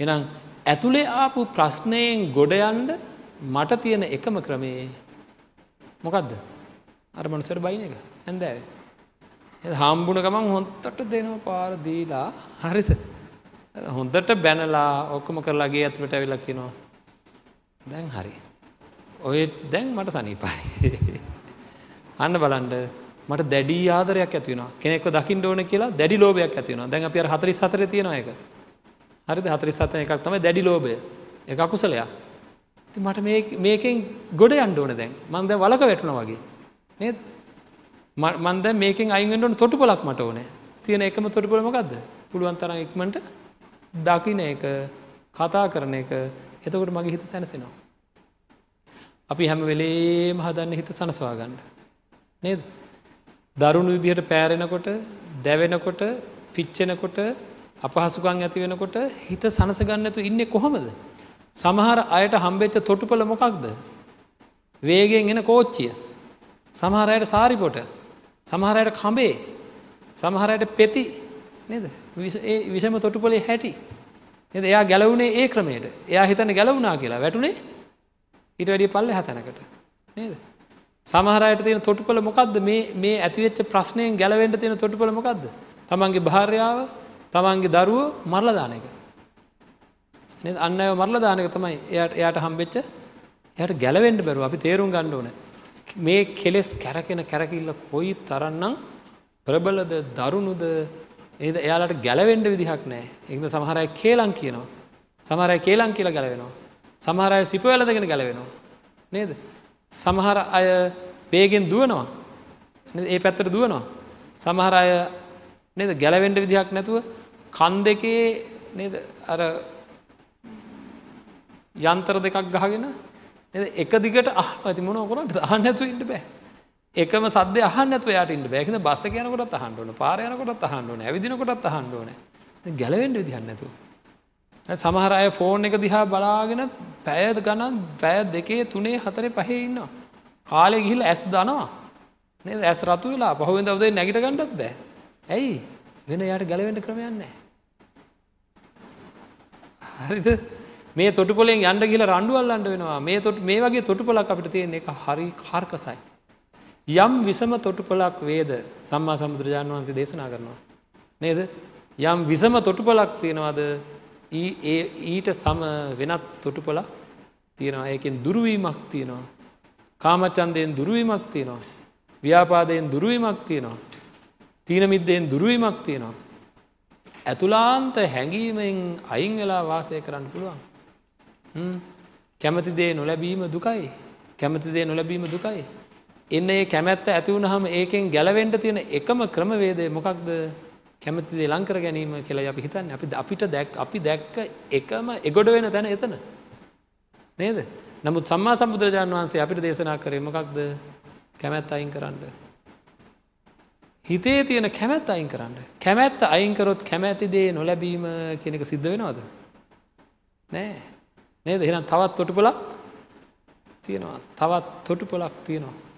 එනම් ඇතුළේ ආපු ප්‍රශ්නයෙන් ගොඩයන්ඩ මට තියෙන එකම ක්‍රමේ මොකක්ද අර මනුසර බයින එක. ඇඳෑ. හම්බුණ ගමන් හොන්තට දෙනවා පාර දීලා හරිස හොඳට බැනලා ඔක්කම කරලාගේ ඇතුළට ඇවිල කිනවා දැන් හරි. ඔය දැන් මට සනීපයි. අන්න බලන්ඩ මට දැඩී ආදරයක් ඇතිවෙන කෙනෙක් දකිින් ඕන කියලා දැඩි ලෝබයක් ඇතිවෙන දැන් අප හතරි සතර තියෙන එක හරිද හතරි සතන එකක් තම දැඩි ලෝබය එක අකුසලයක්. මට මේකෙන් ගොඩ අන්ඩ ඕන දැන්. මන්ද වලක වැටුණ වගේ. නේද? මන්ද මේකෙන් අයිගෙන්ට තොටු පොලක් මට ඕනේ. තියෙන එකම තොටු පොළමකක්ද පුළුවන් තරම් ඉක්මට දකින එක කතා කරන එක එතකොට මගේ හිත සැනසෙනවා. අපි හැම වෙලේ මහදන්න හිත සනසවා ගන්න. නේද. දරුණු විදිහට පෑරෙනකොට දැවෙනකොට පිච්චෙනකොට අපහසුකං ඇති වෙනකොට හිත සනස ගන්නතු ඉන්න කොහොමද. සමහර අයට හම්බෙච්ච තොටුපල මොකක්ද. වේගෙන් එන කෝච්චිය. සමහරයට සාරිපොට සමහරයට කඹේ සමහරයට පෙති නේද ඒ විෂම තොටුපොලේ හැටි. එද එයා ගැලවුණේ ඒ ක්‍රමයට. එයා හිතන ගැලවුණා කියලා. වැටුනේ ඊට වැඩිය පල්ල හතැනකට නේද? සමහරයට තියෙන තොටුපල මොකක්ද මේ ඇතිවෙච්ච ප්‍රශ්නයෙන් ගැලවෙන්ට තියෙන තොටුපල මොකක්ද තමන්ගේ භාර්යාව තමන්ගේ දරුව මරලදාන එක. අන්න අය මරලදානක තමයි එයට එයට හම්බෙච්ච යට ගැලවෙන්ඩ බැරුව අපි තේරුම් ගණ්ඩ ඕන. මේ කෙලෙස් කැරකෙන කැරකිල්ල කොයි තරන්නම් ප්‍රබලද දරුණුද ඒද එයාලට ගැලවෙන්ඩ විදිහක් නෑ එද සමහරය කේලං කියනවා. සමහරය කේලං කියල ගැලවෙනවා. සමහරය සිපවලදගෙන ගැලවෙනවා. නේද? සමහර අය වේගෙන් දුවනවා. ඒ පැත්තට දුවනවා. සමහර අය නේද? ගැලවෙන්ඩ විදිහක් නැතුව කන් දෙකේ නේද? අර යන්තර දෙකක් ගහගෙන එක දිගට අහ ඇති මොන කොරට අහන්න ඇතු ඉන්න බෑ. එකම සද අහන්නත් යාට ඉන්න බැකිද බස්ස යනකොට අහන්ඩුවන පාරයනකොට අහන්ඩුවන ඇවිදිනකොටත් අහන්ඩුවන ගැලවෙන්ඩ විදිහන්න නැතු සමහර අය ෆෝන් එක දිහා බලාගෙන පැයද ගණන් පැය දෙකේ තුනේ හතරේ පහේ ඉන්නවා. කාලෙ ගිහිල ඇස් දනවා. නේ ඇස් රතු වෙලා පහුවෙන් දවදේ නැගිට ගන්නත් බෑ. ඇයි? වෙන යායට ගැලවෙන්ට ක්‍රමයන්නේ හරිද? මේ තොටුපොලෙන් යන්ඩ කියල රණ්ඩුවල්ලන්ඩ වෙනවා. මේ තොට මේ වගේ තොටුපලක් අපිට තියෙන එක හරි කාර්කසයි. යම් විසම තොටුපලක් වේද සම්මා සමුදුරජාණන් වහන්සේ දේශනා කරනවා. නේද යම් විසම තොටුපලක් තියෙනවාද ඊට සම වෙනත් තොටුපලක් තියෙනවා ඒකෙන් දුරුවීමක් තියෙනවා. කාමචන්දයෙන් දුරුවීමක් තියෙනවා. ව්‍යාපාදයෙන් දුරුවීමක් තියෙනවා. තීනමිද්දයෙන් දුරුවීමක් තියෙනවා. ඇතුලාන්ත හැඟීමෙන් අයින් වෙලා වාසය කරන්න පුළුවන්. කැමතිදේ නොලැබීම දුකයි කැමතිදේ නොලැබීම දුකයි. එන්න ඒ කැමැත්ත ඇතිවුණහම ඒකෙන් ගැලවෙන්ඩ තියෙන එකම ක්‍රමවේදය මොකක්ද? කැමතිදේ ලංකර ගැනීම කියලා අපි හිතන්න. අපි අපිට දැක් අපි දැක්ක එකම එගොඩ වෙන තැන එතන. නේද? නමුත් සම්මා සම්බුදුරජාණන් වහන්සේ අපිට දේශනා කරේ මොකක්ද? කැමැත් අයින් කරන්න. හිතේ තියෙන කැමැත් අයින් කරන්න. කැමැත්ත අයින්කරොත් කැමැතිදේ නොලැබීම කෙනෙක සිද්ධ වෙනවද. නෑ. නේද? එහෙනම් තවත් තොටුපලක් තියෙනවා. තවත් තොටුපොලක් තියෙනවා.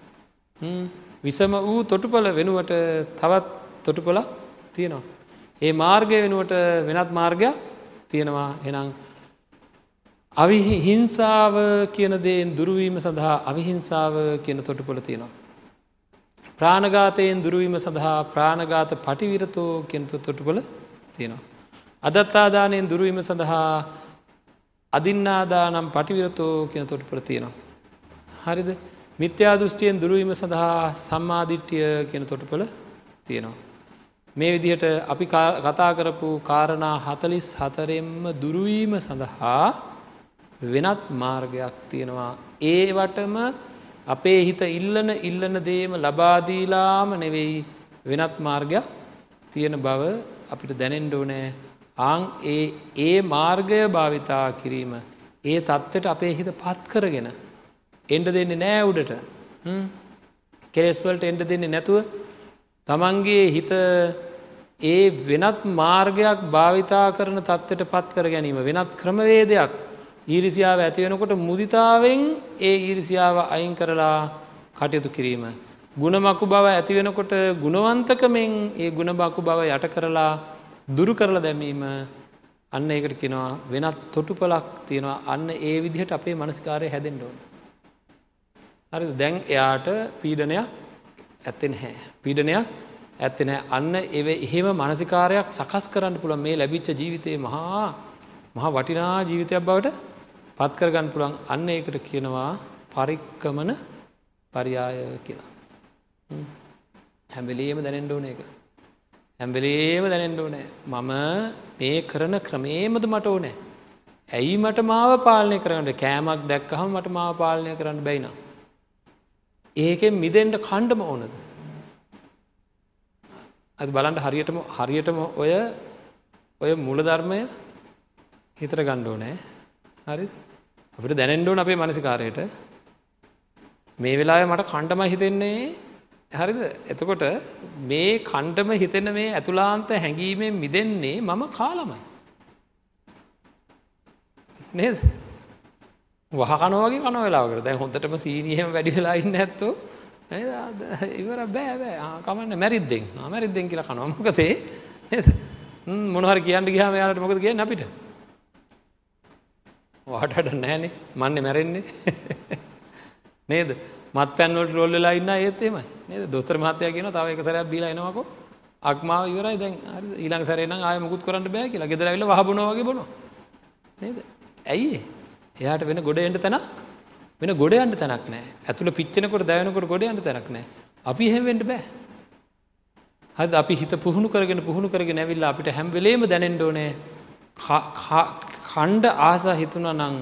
විසම වූ තොටුපල වෙනුවට තවත් තොටුපොලක් තියෙනවා. ඒ මාර්ගය වෙනුවට වෙනත් මාර්ගයක් තියෙනවා. එනම් අවිහි හිංසාව කියන දේෙන් දුරුවීම සඳහා අවිහිංසාව කියන තොටුපොල තියෙනවා. ප්‍රාණගාතයෙන් දුරුවීම සඳහා ප්‍රාණගාත පටිවිරතෝ කෙන්පු තොටුපොල තියෙනවා. අදත්තාදානයෙන් දුරුවීම සඳහා අදින්නාදානම් පටිවිරතෝ කියෙන තොට ප්‍රතියනවා. හරිද? මිත්‍යා දෘෂ්ටියෙන් දුරුවීම සඳහා සම්මාධිට්්‍යය කියෙන තොටපල තියෙනවා. මේ විදිහට අපි කතා කරපු කාරණා හතලිස් හතරෙන්ම දුරුවීම සඳහා වෙනත් මාර්ගයක් තියෙනවා. ඒවටම අපේ හිත ඉල්ලන ඉල්ලන දේම ලබාදීලාම නෙවෙයි වෙනත් මාර්ගයක් තියෙන බව අපිට දැනෙන්ඩෝනෑ ආං ඒ ඒ මාර්ගය භාවිතා කිරීම ඒ තත්ත්වට අපේ හිත පත් කරගෙන එන්ඩ දෙන්නේ නෑ උඩට කෙලෙස්වලට එන්ඩ දෙන්නේ නැතුව තමන්ගේ හිත ඒ වෙනත් මාර්ගයක් භාවිතා කරන තත්ත්වට පත් කර ගැනීම වෙනත් ක්‍රමවේදයක් ඊරිසියාව ඇතිවෙනකොට මුදිතාවෙන් ඒ ඊරිසියාව අයින් කරලා කටයුතු කිරීම. ගුණමකු බව ඇතිවෙනකොට ගුණවන්තකමෙන් ඒ ගුණබකු බව යට කරලා දුරු කරලා දැමීම අන්න ඒකට කෙනවා වෙනත් තොටුපලක් තියෙනවා අන්න ඒ විදිහට අපේ මනස්කාරය හැදෙන්ඩෝන. හරි දැන් එයාට පීඩනයක් ඇත්තෙන හැ. පීඩනයක් ඇත්තෙන අන්න එව එහෙම මනසිකාරයක් සකස් කරන්න පුළ මේ ලැබිච්ච ජීවිතය මහා මහා වටිනා ජීවිතයක් බවට පත්කරගන්න පුළන් අන්න ඒකට කියනවා පරික්කමන පරියාය කියලා. හැබෙලේම දැනෙන්ඩෝන එක. ඇම්බලේම දැනෙන්ඩ ඕනෑ. මම මේ කරන ක්‍රමේමද මට ඕනෑ? ඇයි මට මාව පාලනය කරන්නට කෑමක් දැක්කහම මට මාව පාලනය කරන්න බැයින ඒකෙන් මිදෙන්ට කණ්ඩම ඕනද? ඇ බලන්ට හරියටම හරියටම ඔය ඔය මුලධර්මය හිතර ගණ්ඩෝ නෑ හරි අපිට දැනෙන්ඩෝන අපේ මනසිකාරයට. මේ වෙලා මට කණ්ඩම හිතෙන්නේ. හරිද? එතකොට මේ කණ්ඩම හිතෙන මේ ඇතුලාන්ත හැඟීමෙන් මිදෙන්නේ මම කාලමයි. නේද? වහකනවගේ කන වෙලාකට දැ හොඳටම සීනියහම වැඩි වෙලා ඉන්න ඇත්තෝ ඉවර බෑ බෑ. කමන්න මැරිද්දෙන්. මැරිද්දෙන් කියලා කනවමකතේ මොනහර කියන්න ගහම යාලට මොකද කිය අපිට? වාටට නෑනේ මන්න මැරෙන්නේ. [LAUGHS] නේද? මත් පැන්වලට රොල්ලලා ඉන්න ඒත්තේමයි නේද? දොස්තර මහත්තය කියන තව එක සැරයක් බීලා එනවකෝ. අක්මාව ඉවරයි. දැන් හරි. ඊළඟ සැරේ නම් ආයෙ මුකුත් කරන්න බෑ කියලා. ගෙදර ඇවිල්ලා වහබුනවා වගේ බොනවා. නේද? ඇයි එයාට වෙන ගොඩ එන්න තැනක් වෙන ගොඩ යන්න තැනක් නැහැ ඇතුළ පිච්චෙනකොට දැවෙනකොට ගොඩ යන්න තැනක් නැහැ අපි එහෙම වෙන්න බෑ හද අපි හිත පුහුණු කරගෙන පුහුණු කරගෙන ඇවිල්ලා අපිට හැම් වෙලේම දැනෙන්න ඕනේ කණ්ඩ ආසා හිතුණ නං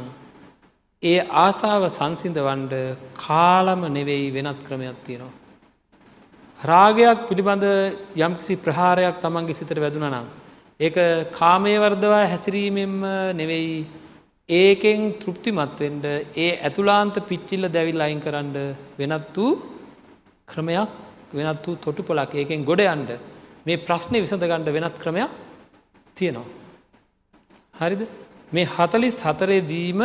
ඒ ආසාව සංසිඳවන්ඩ කාලම නෙවෙයි වෙනත් ක්‍රමයක් තියෙනවා. රාගයක් පිළිබඳ යම්කිසි ප්‍රහාරයක් තමන්ගේ සිතට වැදුන නම්. ඒක කාමය වර්දවා හැසිරීමෙන්ම නෙවෙයි ඒකෙන් තෘප්තිමත්වෙන්ට ඒ ඇතුලාන්ත පිච්චිල්ල දැවිල් අයින් කරන්න වෙනත් වූ ක්‍රමයක් වෙනත් වූ තොටු පොලක් ඒකෙන් ගොඩ යන්ඩ මේ ප්‍රශ්නය විසඳ ගණ්ඩ වෙනත් ක්‍රමයක් තියෙනවා. හරිද මේ හතලිස් හතරේ දීම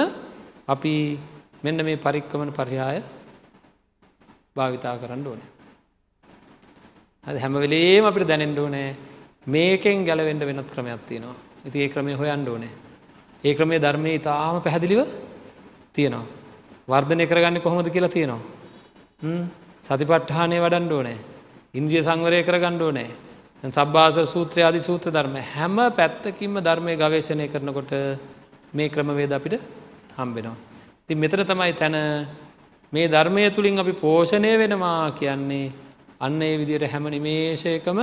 අපි මෙන්න මේ පරික්කමන පරියාය භාවිතා කරන්න ඕන. හැම වෙලේම අපිට දැනෙන්ඩ ඕනෑ මේකෙන් ගැලවෙන්ඩ වෙනත් ක්‍රමයක් තියෙනවා ඉති ඒ ක්‍රමය හොයන්ඩ ඕනේ ඒ ක්‍රමේ ධර්මය ඉතාම පැහැදිලිව තියෙනවා. වර්ධනය කරගන්න කොහොමද කියලා තියෙනවා. සතිපට්ඨානය වඩන්ඩ ඕනෑ. ඉන්ද්‍රිය සංවරය කරගණ්ඩ ඕනෑ. සබ්භාස සූත්‍රය අධි සූත්‍ර ධර්ම හැම පැත්තකින්ම ධර්මය ගවේශණය කරනකොට මේ ක්‍රමවේද අපිට හම්බෙනවා. ති මෙතන තමයි තැන මේ ධර්මය තුළින් අපි පෝෂණය වෙනවා කියන්නේ අන්න ඒ විදියට හැම නිමේශයකම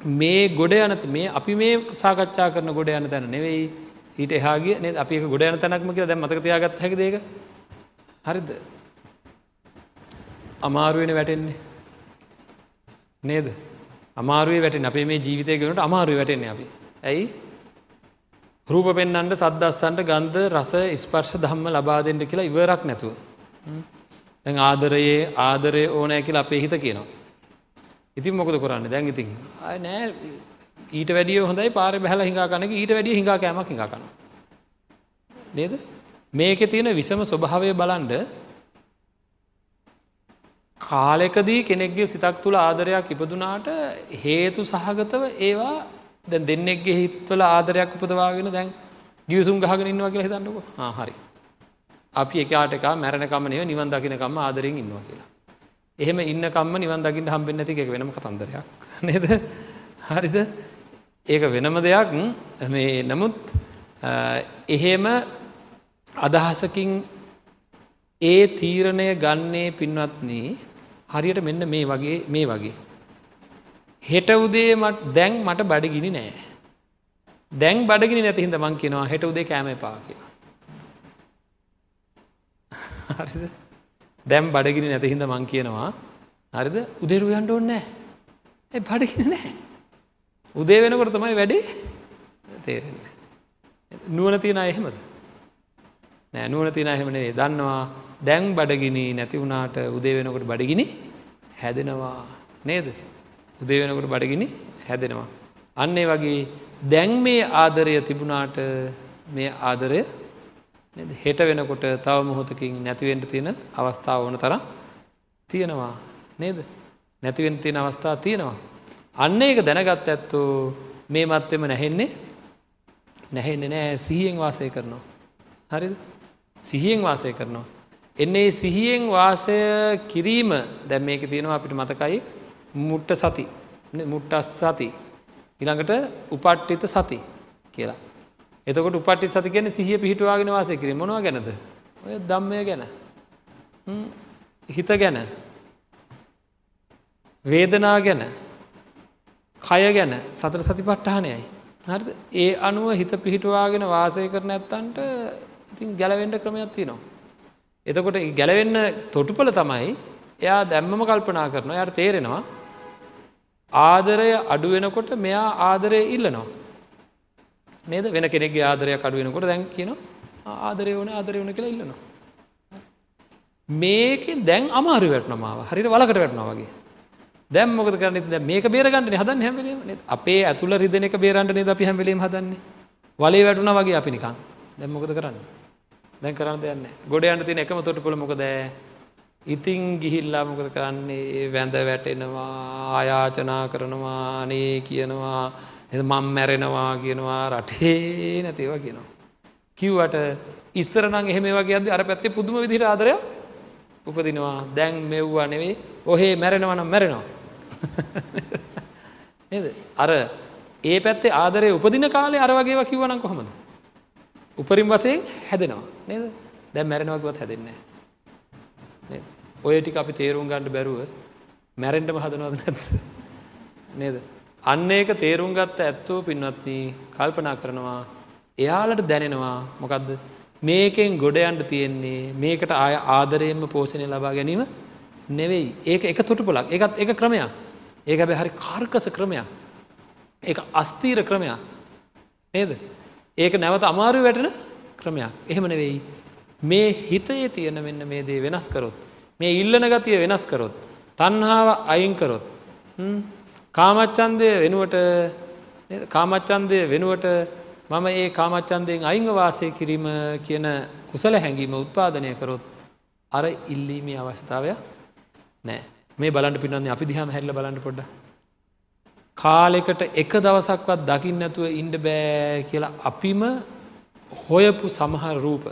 මේ ගොඩ යනත මේ අපි මේ සාකච්ඡා කරන ගොඩ යන තැන නෙවෙයි. ඊට එහාගේ නේ අපි ගොඩ යන තැනක්ම කියලා දැන් මතක තියාගත්ත හැකි දෙයක හරිද? අමාරුවෙන වැටෙන්නේ. නේද? අමාරුවේ වැටෙන් අපේ මේ ජීවිතය ගෙනට අමාරුව වැටෙන්නේ අපි. ඇයි? රූප පෙන්න්නට සද්දස්සන්ට ගන්ධ රස ස්පර්ශ ධම්ම ලබා දෙෙන්ට කියලා ඉවරක් නැතුව. දැන් ආදරයේ ආදරය ඕනෑ කියලා අපේ හිත කියනවා. ඉතින් මොකද කරන්න? දැන් ඉතින් නෑ. ඊට වැඩිය හොඳයි පාර බැහල හිඟා කනක ඊට වැඩිය හිඟා කෑමක් හිඟා කන නේද? මේක තියෙන විසම ස්වභාවය බලන්ඩ කාලෙකදී කෙනෙක්ගේ සිතක් තුළ ආදරයක් ඉපදුනාට හේතු සහගතව ඒවා දැ දෙන්නෙක්ගේ හිත්වල ආදරයක් උපදවාගෙන දැන් ගියසුම් ගහගෙන ඉන්නවා කියලා හිතන්නක. හරි. අපි එකාට එක මැරණකමනය නිවන් දකිනකම්ම ආදරෙන් ඉන්නවා කියලා. එහෙම ඉන්නකම්ම නිවන් දකිට හම්බෙන් ඇති එක වෙනම කතන්දරයක් නේද හරිද ඒක වෙනම දෙයක් මේ නමුත් එහෙම අදහසකින් ඒ තීරණය ගන්නේ පින්වත්න්නේ හරියට මෙන්න මේ වගේ මේ වගේ. හෙට උදේ මට දැන් මට බඩගිනි නෑ. දැන් බඩගිනි නැතිහිද මං කියෙනවා හෙට උදේ කෑම පා කියලා. හරිද දැම් බඩගිනි නැතිහිද මං කියනවා හරිද? උදේරු යන්ට ඕන්නෑ ඇ බඩගින නෑ. උදේ වෙනකොට තමයි වැඩේ? තේරෙන්න. නුවන තියෙන එහෙමද. නෑ නුවන තියෙන එහෙමනේ දන්නවා දැන් බඩගිනි නැති වුණාට උදේ වෙනකොට බඩගිනි හැදෙනවා. නේද? උදේ වෙනකොට බඩගිනි හැදෙනවා. අන්නේ වගේ දැන් මේ ආදරය තිබුණාට මේ ආදරය හෙට වෙනකොට තව මොහොතකින් නැතිවෙන්ට තියෙන අවස්ථාව ඕන තරම් තියෙනවා නේද? නැතිවෙන් තියෙන අවස්ථා තියෙනවා. අන්න ඒක දැනගත් ඇත්තෝ මේ මත්තෙම නැහෙන්නේ නැහෙන්නේ නෑ. සිහියෙන් වාසය කරනවා. හරිද? සිහියෙන් වාසය කරනවා. එන්නේ සිහියෙන් වාසය කිරීම. දැම් මේක තියෙනවා අපිට මතකයි මුට්ට සති. මුට්ටස් සති. ඉළඟට උපට්ටිත සති කියලා. එතකොට උපට්ටි සති ගැන සිහිය පිහිටවාගෙන වාසය කිරීම. මොනවා ගැනද? ඔය දම්මය ගැන. හිත ගැන. වේදනා ගැන. කය ගැන. සතර සති පට්ටානයයි හරි ඒ අනුව හිත පිහිටවාගෙන වාසය කරන ඇත්තන්ට ඉතින් ගැලවෙන්ඩ ක්‍රමයක් තිනවා එතකොට ගැලවෙන්න තොටුපල තමයි එයා දැම්මම කල්පනා කරන යට තේරෙනවා ආදරය අඩුවෙනකොට මෙයා ආදරය ඉල්ලනවා. නේද? වෙන කෙනෙක්ගේ ආදරයක් අඩුවෙනකොට දැන් කියන ආදරය වන ආදරය වන කියලා ඉල්ලනවා. මේක දැන් අමාරු වැටනමාව හරිට වලකට වැටනවා වගේ. දැම් මොකද කරන්න? ද මේක බේරගන්නට හදන් හැමලීම අපේ ඇතුල රිදනක බේරන්ටනේ අපි හැමලීම හදන්නේ? වලේ වැටුන වගේ අපි නිකං දැම්මොකද කරන්න? දැන් කරන්න දෙයන්න ගොඩ යන්න තින එකම තොටපොල මොකද? ඉතිං ගිහිල්ලා මොකද කරන්නේ? වැඳ වැටෙනවා ආයාචනා කරනවා අනේ කියනවා. එ මං මැරෙනවා කියනවා රටේ නැතිවා කියනවා. කිව්වට ඉස්සරනං එහෙම වගේ අද අර පැත්තේ පුදුම විදිර ආදරය උපදිනවා දැන් මෙව්වා නෙවෙයි ඔහේ මැරෙනවනම් මැරෙනවා. [LAUGHS] නේද අර ඒ පැත්තේ ආදරය උපදින කාලේ අර වගේව කිව්වනම් කොහොමද. උපරින් වසයෙන් හැදෙනවා නේද දැන් මැරෙනවගවත් හැදෙන්නේ. ඔය ටික අපි තේරුම් ගණ්ඩ බැරුව මැරෙන්ටම හදනවද නැත් [LAUGHS] නේද. අන්න ඒක තේරුම් ගත්ත ඇත්තෝ පින්වත්නී කල්පනා කරනවා එයාලට දැනෙනවා මොකක්ද මේකෙන් ගොඩයන්ට තියෙන්නේ මේකට ආය ආදරයෙන්ම පෝෂණය ලබා ගැනීම නෙවෙයි. ඒක එක තොටුපොලක් එකත් එක ක්‍රමයක්. ඒක හැබැ හරි කාර්කස ක්‍රමයක්. ඒ අස්තීර ක්‍රමයක්. නේද? ඒක නැවත අමාරු වැටෙන ක්‍රමයක්. එහෙම නෙවෙයි. මේ හිතයේ තියෙන මෙන්න මේ දේ වෙනස් කරොත් මේ ඉල්ලන ගතිය වෙනස් කරොත් තන්හාාව අයින්කරොත් කාමච්චන්දය වෙනුවට කාමච්චන්දය වෙනුවට මම ඒ කාමච්චන්දයෙන් අයිංග වාසය කිරීම කියන කුසල හැඟීම උත්පාදනය කරොත් අර ඉල්ලීමේ අවශ්‍යතාවය නෑ මේ බලන්ට පින්නන්නේ අපි දිහම හැල්ල බලන්න පොඩ්ඩ කාලෙකට එක දවසක්වත් දකිින් නැතුව ඉන්ඩ බෑ කියලා අපිම හොයපු සමහර රූප.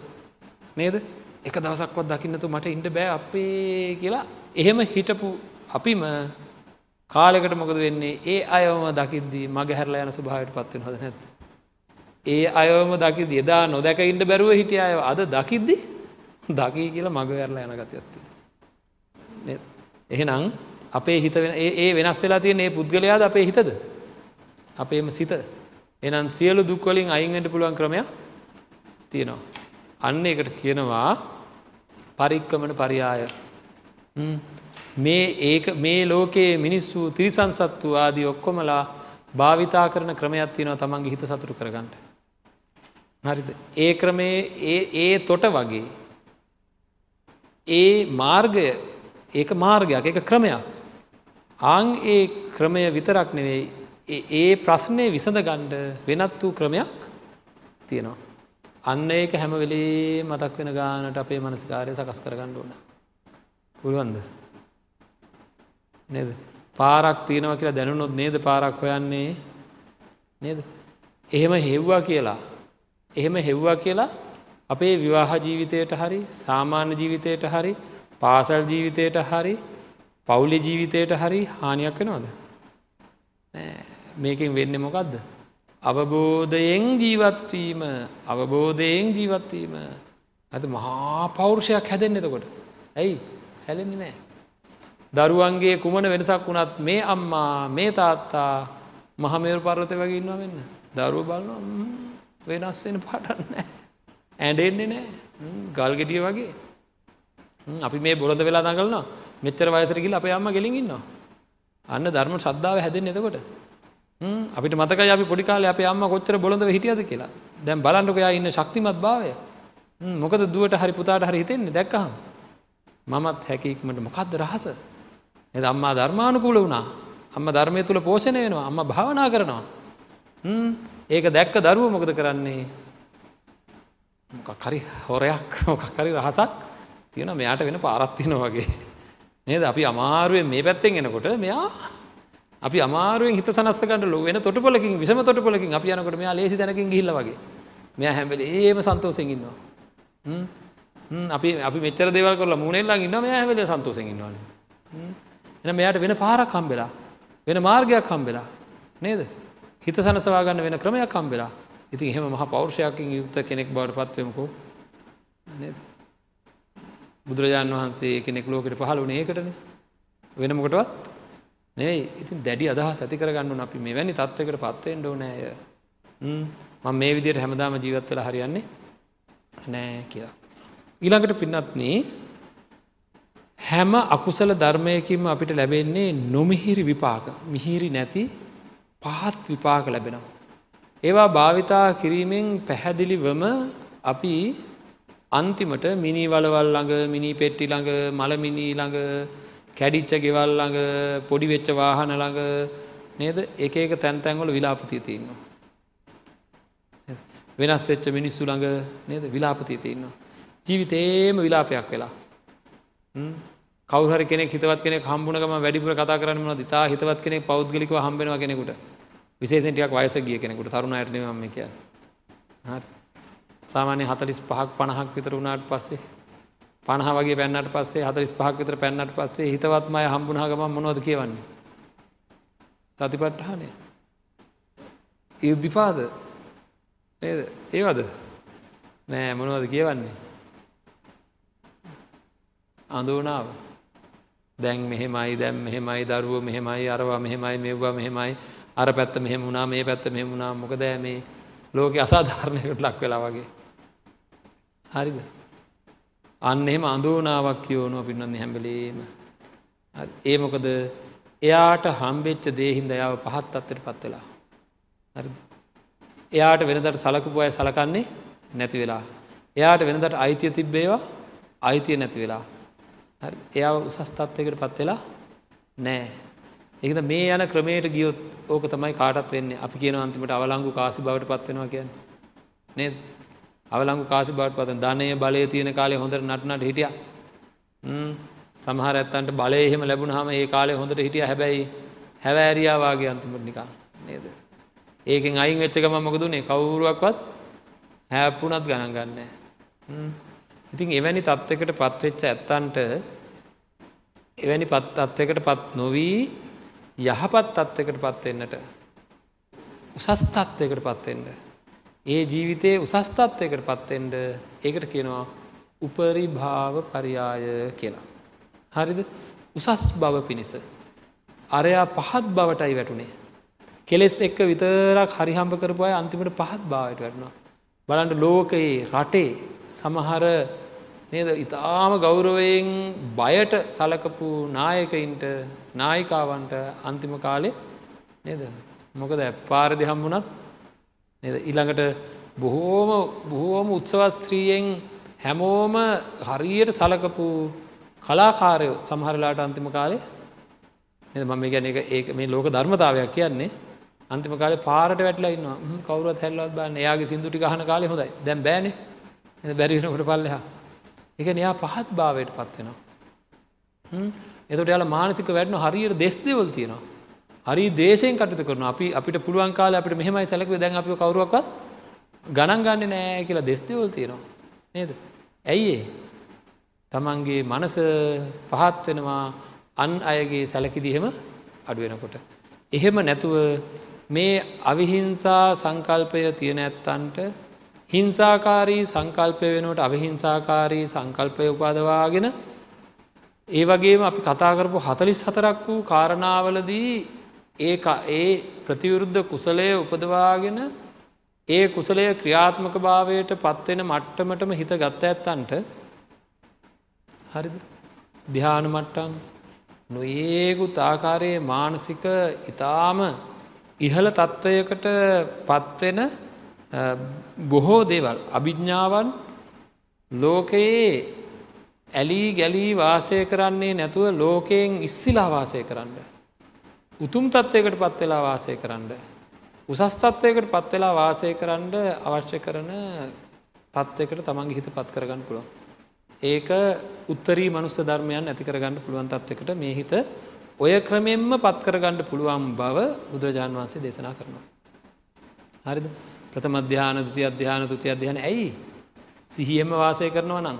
නේද? එක දවසක්වත් දකින්නතු මට ඉන්ඩ බෑ අපේ කියලා එහෙම හිටපු අපිම කාලෙකට මොකද වෙන්නේ ඒ අයවම දකිද්දී මග හැරලා යන ස්වභාවට පත්වෙන හොද නැත්. ඒ අයවම දකිද එදා නොදැක ඉන්ඩ බැරුව හිටිය අය අද දකිද්දි දකී කියලා මග ඇරලා යන ගතියත්ති. එහෙනම් අපේ හිත ඒ වෙනස් වෙලා තියෙන ඒ පුද්ගලයාද අපේ හිතද. අපේම සිත එනම් සියලු දුක්වලින් අයින්ට පුළුවන් ක්‍රමයක් තියෙනවා. අන්න එකට කියනවා පරික්කමන පරියාය මේ ඒක මේ ලෝකයේ මිනිස්සු තිරිසන්සත්තු ආදී ඔක්කොමලා භාවිතා කරන ක්‍රමයක් තියෙනවා තමන්ගේ හිත සතුරු කරගන්නට. හරිද ඒ ක්‍රමේ ඒ තොට වගේ ඒ මාර්ගය ඒක මාර්ගයක් එක ක්‍රමයක් ආං ඒ ක්‍රමය විතරක් නෙවෙයි ඒ ප්‍රශ්නය විසඳ ගණ්ඩ වෙනත් වූ ක්‍රමයක් තියෙනවා. අන්න ඒක හැම වෙලේ මතක් වෙන ගානට අපේ මනසිකාරය සකස් කරගන්න ඕන. පුළුවන්ද. නේද. පාරක් තියෙනව කියලා දැනුනොත් නේද පාරක් හොයන්නේ නේද. එහෙම හෙව්වා කියලා. එහෙම හෙව්වා කියලා අපේ විවාහ ජීවිතයට හරි සාමාන්‍ය ජීවිතයට හරි පාසල් ජීවිතයට හරි පවුලි ජීවිතයට හරි හානියක් වෙනවාද. මේකින් වෙන්න මොකක්ද. අවබෝධයෙන් ජීවත්වීම අවබෝධයෙන් ජීවත්වීම ඇත මහා පෞරුෂයක් හැදෙන් එතකොට ඇයි සැලෙන්නේ නෑ. දරුවන්ගේ කුමන වෙනසක් වුණත් මේ අම්මා මේ තාත්තා මහමේරු පර්වත වගේ ඉන්නවා වෙන්න දරුව බලන්න වෙනස් වෙන පාටන්න ඇඩෙන්නේ නෑ ගල්ගෙඩිය වගේ. අපි මේ බොරද වෙලා දඟලනවා. මෙච්චර වයසර කියල අපේ අම්ම ගෙලින් ඉන්නවා. අන්න ධර්ම ශ්‍රද්ධාව හැදෙන් එතකොට. අපිට මතක අපි පොඩිකාල අප අම්ම කොච්චර බොඳ හිටියද කියලා. දැන් බලන්ටකයා ඉන්න ශක්තිමත් භාවය. මොකද දුවට හරි පුතාට හරි හිතෙන්නේ? දැක්කහම්. මමත් හැකික්මට මොකක්ද රහස? එ අම්මා ධර්මානුකූල වුණා. අම්ම ධර්මය තුළ පෝෂණය වෙනවා. අම්ම භාවනා කරනවා. ඒක දැක්ක දරුව මොකද කරන්නේ? මොකක්හරි හොරයක් මොකක්හරි රහසක් තියෙන මෙයාට වෙන පාරත්තින වගේ. නේද? අපි අමාරුවෙන් මේ පැත්තෙන් එනකොට මෙයා අපි අමාරුවෙන් හිත සනස්සකට ලො වෙන තොටපොලකින් විසම තොටපොලකින් අපි යනකොට මෙයා ලේසි දැනකින් ගිල්ල වගේ. මෙයා හැබැලි ඒම සන්තෝසෙන් ඉන්නවා. අපි අපි මෙච්චර දේවල් කරලා මුණෙල්ලා ඉන්න මෙයා හැබැලි සන්තෝසෙන් ඉන්නවන. එන මෙයාට වෙන පාරක් හම්බෙලා වෙන මාර්ගයක් හම්බෙලා නේද? හිත සනසවාගන්න වෙන ක්‍රමයක් හම්බෙලා. ඉතින් එහෙම මහ පෞර්ෂයකින් යුක්ත කෙනෙක් බවට පත්වමකෝ නේද? බුදුරජාණන් වහන්සේ කෙනෙක් ලෝකට පහළ වනේ ඒකටන. වෙනමකටවත් නෙයි ඉතින් දැඩි අදහස් ඇති කරගන්න අපි මෙවැනි තත්වකට පත්වයෙන් ඩෝනෑය මං මේ විදියට හැමදාම ජීවත්වල හරියන්නේ නෑ කියලා. ඊළඟට පින්නත්න හැම අකුසල ධර්මයකින්ම අපිට ලැබෙන්නේ නොමිහිරි විපාක මිහිරි නැති පහත් විපාක ලැබෙනවා. ඒවා භාවිතා කිරීමෙන් පැහැදිලිවම අපි අන්තිමට මිනි වලවල් ළඟ මිනි පෙට්ටි ළඟ මළමිනී ළඟ කැඩිච්ච ගෙවල් ළඟ පොඩි වෙච්ච වාහන ළඟ නේද එක එක තැන්තැන්වල විලාපතිය තියන්නවා. වෙනස් වෙච්ච මිනිස්සු ළඟ නේද විලාපතිය තියන්නවා. ජීවිතේම විලාපයක් වෙලා. කවහර කෙනෙ හිතවත් කෙනෙ හම්බුණකම වැඩිපුර කතා කරන්නම දිතා හිතවත් කෙනෙ පෞද්ගලික හම්බෙනවා කෙනෙකුට. විශේෂටියක් වයස ගිය කෙනෙකුට. තරුණ අයටනම කිය හරි. සාමාන්‍ය හතලිස් පහක් පණහක් විතර වුණාට පස්සේ පණහ වගේ පැන්නට පස්සේ හතරිස් පහක් විතර පැන්නට පස්සේ හිතවත්මය හම්බුණහගම මොනවද කියවන්නේ. සතිපට්ටහනය. ඉර්දිපාද නේද? ඒවද? නෑ මොනවද කියවන්නේ. අඳුනාව දැන් මෙහෙමයි දැම් මෙහෙමයි දරුව මෙහෙමයි අරවා මෙහෙමයි මෙව්වා මෙහෙමයි අර පැත්ත මෙහෙම වුණා මේ පැත්ත මෙහෙම වුණා. මොකදෑ මේ ලෝක අසාධාරණයකට ලක් වෙලා වගේ. හරිද? අන්න එහෙම අඳෝනාවක් කියෝනුව පින්නන්නේ හැම්බලීම ඒ මොකද? එයාට හම්බෙච්ච දේහින්ද යාව පහත් අත්තට පත් වෙලා. හරි එයාට වෙනදට සලකපු අය සලකන්නේ නැති වෙලා. එයාට වෙනදට අයිතිය තිබ්බේවා? අයිතිය නැති වෙලා. එයා උසස්තත්වයකට පත් වෙලා නෑ. ඒකද මේ යන ක්‍රමයට ගියොත් ඕක තමයි කාටත් වෙන්නේ. අපි කියන අන්තිමට අවලංගු කාසි බවට පත්වෙනවා කියන්න. නේද? අවලංගු කාසි බවට පත ධනය බලය තියෙන කාලේ හොඳට නටනට හිටිය. සමහර ඇත්තන්ට බලය එහෙම ලැබුණ හම ඒ කාලේ හොඳට හිටිය. හැබැයි හැවෑරියාවාගේ අන්තිමට නිකා නේද? ඒකෙන් අයින් වෙච්චක මමකදුනේ කවුරුවක්වත් හැප්පුනත් ගණන් ගන්න. ඉතින් එවැනි තත්ත්වකට පත්වෙච්ච ඇත්තන්ට එවැනි පත් අත්වකට පත් නොවී යහපත් තත්වකට පත්වෙන්නට උසස් තත්වයකට පත්වෙන්ට ඒ ජීවිතයේ උසස්තත්වයකට පත්වෙන්ඩ ඒකට කියනවා උපරිභාව පරියාය කියලා. හරිද උසස් බව පිණිස. අරයා පහත් බවටයි වැටුනේ. කෙලෙස් එක්ක විතරක් හරිහම්ප කරපු අය අන්තිමට පහත් භාවට වැටනවා. බලන්ට ලෝකයේ රටේ සමහර නේද? ඉතාම ගෞරවයෙන් බයට සලකපු නායකයින්ට නායිකාවන්ට අන්තිම කාලෙ නේද? මොකද පාරදි හම්බුනත් නේද? ඉළඟට බොහෝම බොහෝම උත්සවස්ත්‍රීයෙන් හැමෝම හරියට සලකපු කලාකාරයෝ සමහරලාට අන්තිම කාලේ මම ගැන ඒ මේ ලෝක ධර්මතාවයක් කියන්නේ අන්තිම කාලේ පාරට වැටලා ඉන්නවා. කවුරුවත් හැල්ලවත් බන්න එයාගේ සිින්දුටි ගහන කාලේ හොඳයි. දැම් බෑනේ. බැරිවෙනකට පල්ලෙහා. එක එයා පහත් භාවයට පත්වෙනවා. එතට යාල මානසික වැඩන හරියට දෙස් දෙවල් තියෙනවා. හරි දේශයෙන් කටතු කරන අපි අපිට පුළුවන් කාල අපට මෙහමයි සැලක දැන් අපි කවරුවක්වත් ගණන් ගන්න නෑ කියලා දෙස් දෙවල් තියෙනවා. නේද. ඇයිඒ තමන්ගේ මනස පහත් වෙනවා අන් අයගේ සැලකිදිහෙම අඩුවෙනකොට. එහෙම නැතුව මේ අවිහිංසා සංකල්පය තියෙන ඇත්තන්ට හිංසාකාරී සංකල්පය වෙනුවට අවිහිංසාකාරී සංකල්පය උපාදවාගෙන ඒ වගේම අපි කතාකරපු හතලිස් හතරක් වූ කාරණාවලදී ඒ ඒ ප්‍රතිවරුද්ධ කුසලය උපදවාගෙන ඒ කුසලය ක්‍රියාත්මක භාවයට පත්වෙන මට්ටමටම හිත ගත්ත ඇත්තන්ට හරිද? දිහානු මට්ටම් නොඒකුත් ආකාරයේ මානසික ඉතාම ඉහළ තත්ත්වයකට පත්වෙන බොහෝ දේවල් අභිජ්ඥාවන් ලෝකයේ ඇලී ගැලී වාසය කරන්නේ නැතුව ලෝකයෙන් ඉස්සිලා වාසය කරන්න. උතුම් තත්ත්වයකට පත්වෙලා වාසය කරන්න. උසස් තත්ත්වයකට පත්වෙලා වාසය කරන්න අවශ්‍ය කරන තත්ත්වයකට තමන්ගේ හිත පත් කරගන්න පුළුව. ඒක උත්තරී මනුස්ස ධර්මයන් ඇති කරගන්න පුළුවන් තත්වකට මේ හිත ඔය ක්‍රමෙන්ම පත් කරගන්න පුළුවන් බව බුදුරජාණන් වහන්සේ දේශනා කරනවා. හරිද ප්‍රථම අධ්‍යාන දුති අධ්‍යාන තුති අධ්‍යාන. ඇයි? සිහියම වාසය කරනවා නම්.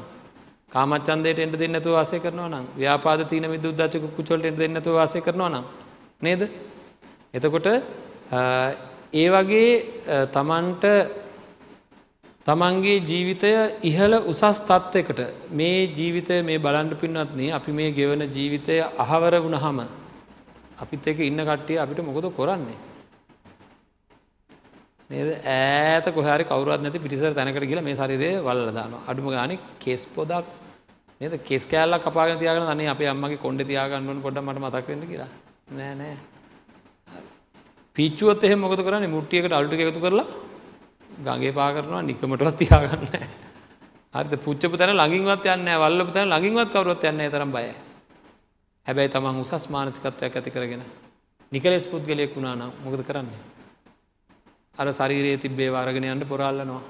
කාමච්චන්දයට එට දෙන්නතු වාසය කරනවා නම්. ව්‍යාපාද තියන විදුද්දචක කුචොල්ට දෙන්නතු වාසය කරනවා නම්. නේද? එතකොට ඒ වගේ තමන්ට තමන්ගේ ජීවිතය ඉහළ උසස් තත්ත්වකට මේ ජීවිතය මේ බලන්ඩ පින්වත්න්නේ අපි මේ ගෙවන ජීවිතය අහවර වුණහම අපිත් එක ඉන්න කට්ටිය අපිට මොකොද කොරන්නේ? නේද? ඈත කොහරි කවරුත් නැති පිටිසර තැනකට කියලා මේ ශරීරය වල්ල දානවා. අඩුම ගානේ කෙස් පොදක් නේද? කෙස් කෑල්ලක් කපාගෙන තියාගෙන අනේ අපේ අම්මගේ කොණ්ඩේ තියාගන්න ඕන පොඩ්ඩක් මට මතක් වෙන්න කියලා. නෑ නෑ. පිච්චුවොත් එහෙම මොකද කරන්නේ? මුට්ටියකට අලු ටික එකතු කරලා ගඟේ පා කරනවා නිකමටවත් තියාගන්න නෑ. හරිද? පුච්චපු තැන ළඟින්වත් යන්නේ නෑ වල්ලපු තැන ළඟින්වත් කවුරුවත් යන්නේ නැහැ තරම් බයයි. හැබැයි තමන් උසස් මානසිකත්වයක් ඇති කරගෙන නිකලෙස් පුද්ගලයෙක් වුණා නම් මොකද කරන්නේ? අර ශරීරයේ තිබ්බේ වරගෙන යන්න පොරාල්ලනවා.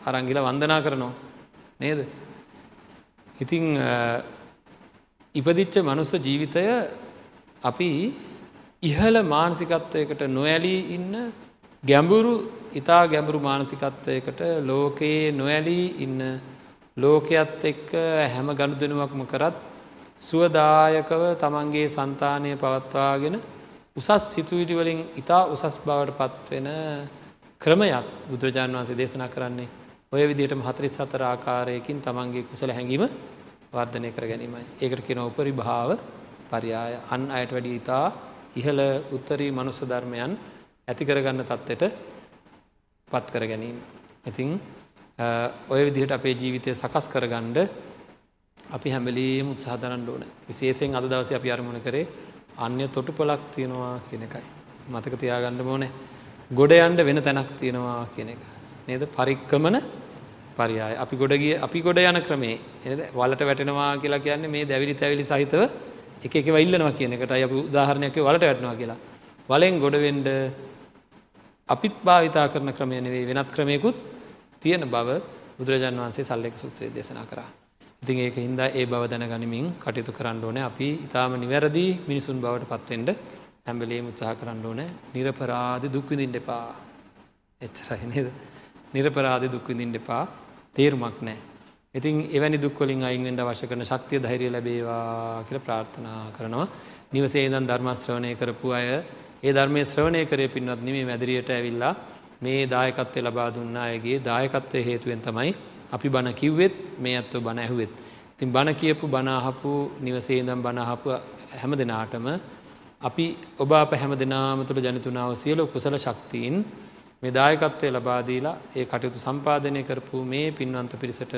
අරංගිල වන්දනා කරනවා. නේද? ඉතිං ඉපදිච්ච මනුස්ස ජීවිතය අපි ඉහළ මානසිකත්වයකට නොඇලී ඉන්න ගැඹුරු ඉතා ගැඹුරු මානසිකත්වයකට ලෝකයේ නොඇලී ඉන්න ලෝකයත් එක්ක හැම ගණු දෙනුවක්ම කරත් සුවදායකව තමන්ගේ සන්තානය පවත්වාගෙන උසස් සිතුවිටි වලින් ඉතා උසස් බවට පත්වෙන ක්‍රමයක් බුදුරජාණන් වන්සේ දේශනා කරන්නේ ඔය විදිහට හතරිස් සතර ආකාරයකින් තමන්ගේ කුසල හැඟීම වර්ධනය කර ගැනීමයි. ඒකට කෙන උපරි භාව පරියාය අන් අයට වැඩි ඉතා ඉහළ උත්තරී මනුස්ස ධර්මයන් ඇතිකරගන්න තත්ත්වට පත් කර ගැනීම. ඉතිං ඔය විදිහට අපේ ජීවිතය සකස් කරගණ්ඩ අපි හැමලීම උත්සාහදරන්න ඕන විශේෂයෙන් අද දවස අපි අරමුණ කරේ අන්‍ය තොටු පොලක් තියෙනවා කියන එකයි. මතක තියාගන්න ඕනේ ගොඩ යන්ඩ වෙන තැනක් තියෙනවා කියන එක. නේද පරික්කමන පරියාය අපි ගොඩගිය අපි ගොඩ යන ක්‍රමේ එද වලට වැටෙනවා කියලා කියන්නේ මේ දැවිලි තැවිලි සහිතව එක එක වල්ලනවා කියන එකට අය උදාහරණයක් වලට වැටනවා කියලා. වලෙන් ගොඩවෙන්ඩ අපිත් භාවිතා කරන ක්‍රමය නෙවේ වෙනත් ක්‍රමයකුත් තියෙන බව බුදුරජාන් වන්සේ සල්ලෙක් සුත්‍රය දේශනා කරා. ඉතින් ඒක හින්දා ඒ බව දැන ගනිමින් කටයුතු කරන්න ඕන. අපි ඉතාම නිවැරදි මිනිසුන් බවට පත්වෙන්ඩ හැම්බලේම උත්සාහ කරන්න ඕන. නිරපරාධ දුක්විඳින් එපා. එච්චරයි නේද? නිරපරාධ දුක්විඳින් එපා. තේරුමක් නෑ ඉතින් එවැනි දුක්වලින් අයින්ෙන්ට අවශ්‍ය කරන ශක්තිය ධෛරය ලැබේවා කියල ප්‍රාර්ථනා කරනවා. නිවසේ දන් ධර්මස්ත්‍රවණය කරපු අය ඒ ධර්මය ශ්‍රවණය කරය පින්වත් නිමේ මැදිරියට ඇවිල්ලා මේ දායකත්වය ලබා දුන්න අයගේ දායකත්වය හේතුවෙන් තමයි අපි බණ කිව්වෙත් මේ ඇත්ව බණ ඇහුවෙත්. තින් බණ කියපු බනාහපු නිවසේදම් බණහපු හැම දෙනාටම අපි ඔබ අප හැම දෙනාම තුළ ජනතුනාව සියලු කුසල ශක්තිීන් මේ දායකත්වය ලබාදීලා ඒ කටයුතු සම්පාධනය කරපු මේ පින්වන්ත පිරිසට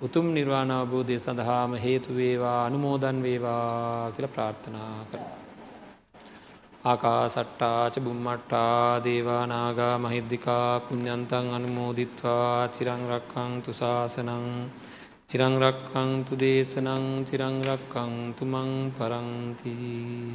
උතුම් නිර්වාණාවබෝධය සඳහාම හේතුවේවා අනුමෝදන් වේවා කියල ප්‍රාර්ථනා කර. ආකාසට්ටාච බුම්මට්ටා දේවානාගා මහිද්දිකා පුඤ්ඥන්තන් අනුමෝදිත්වා චිරංරක්කං තුසාසනං චිරංරක්කං තු දේශනං චිරංරක්කං තුමං පරංතිී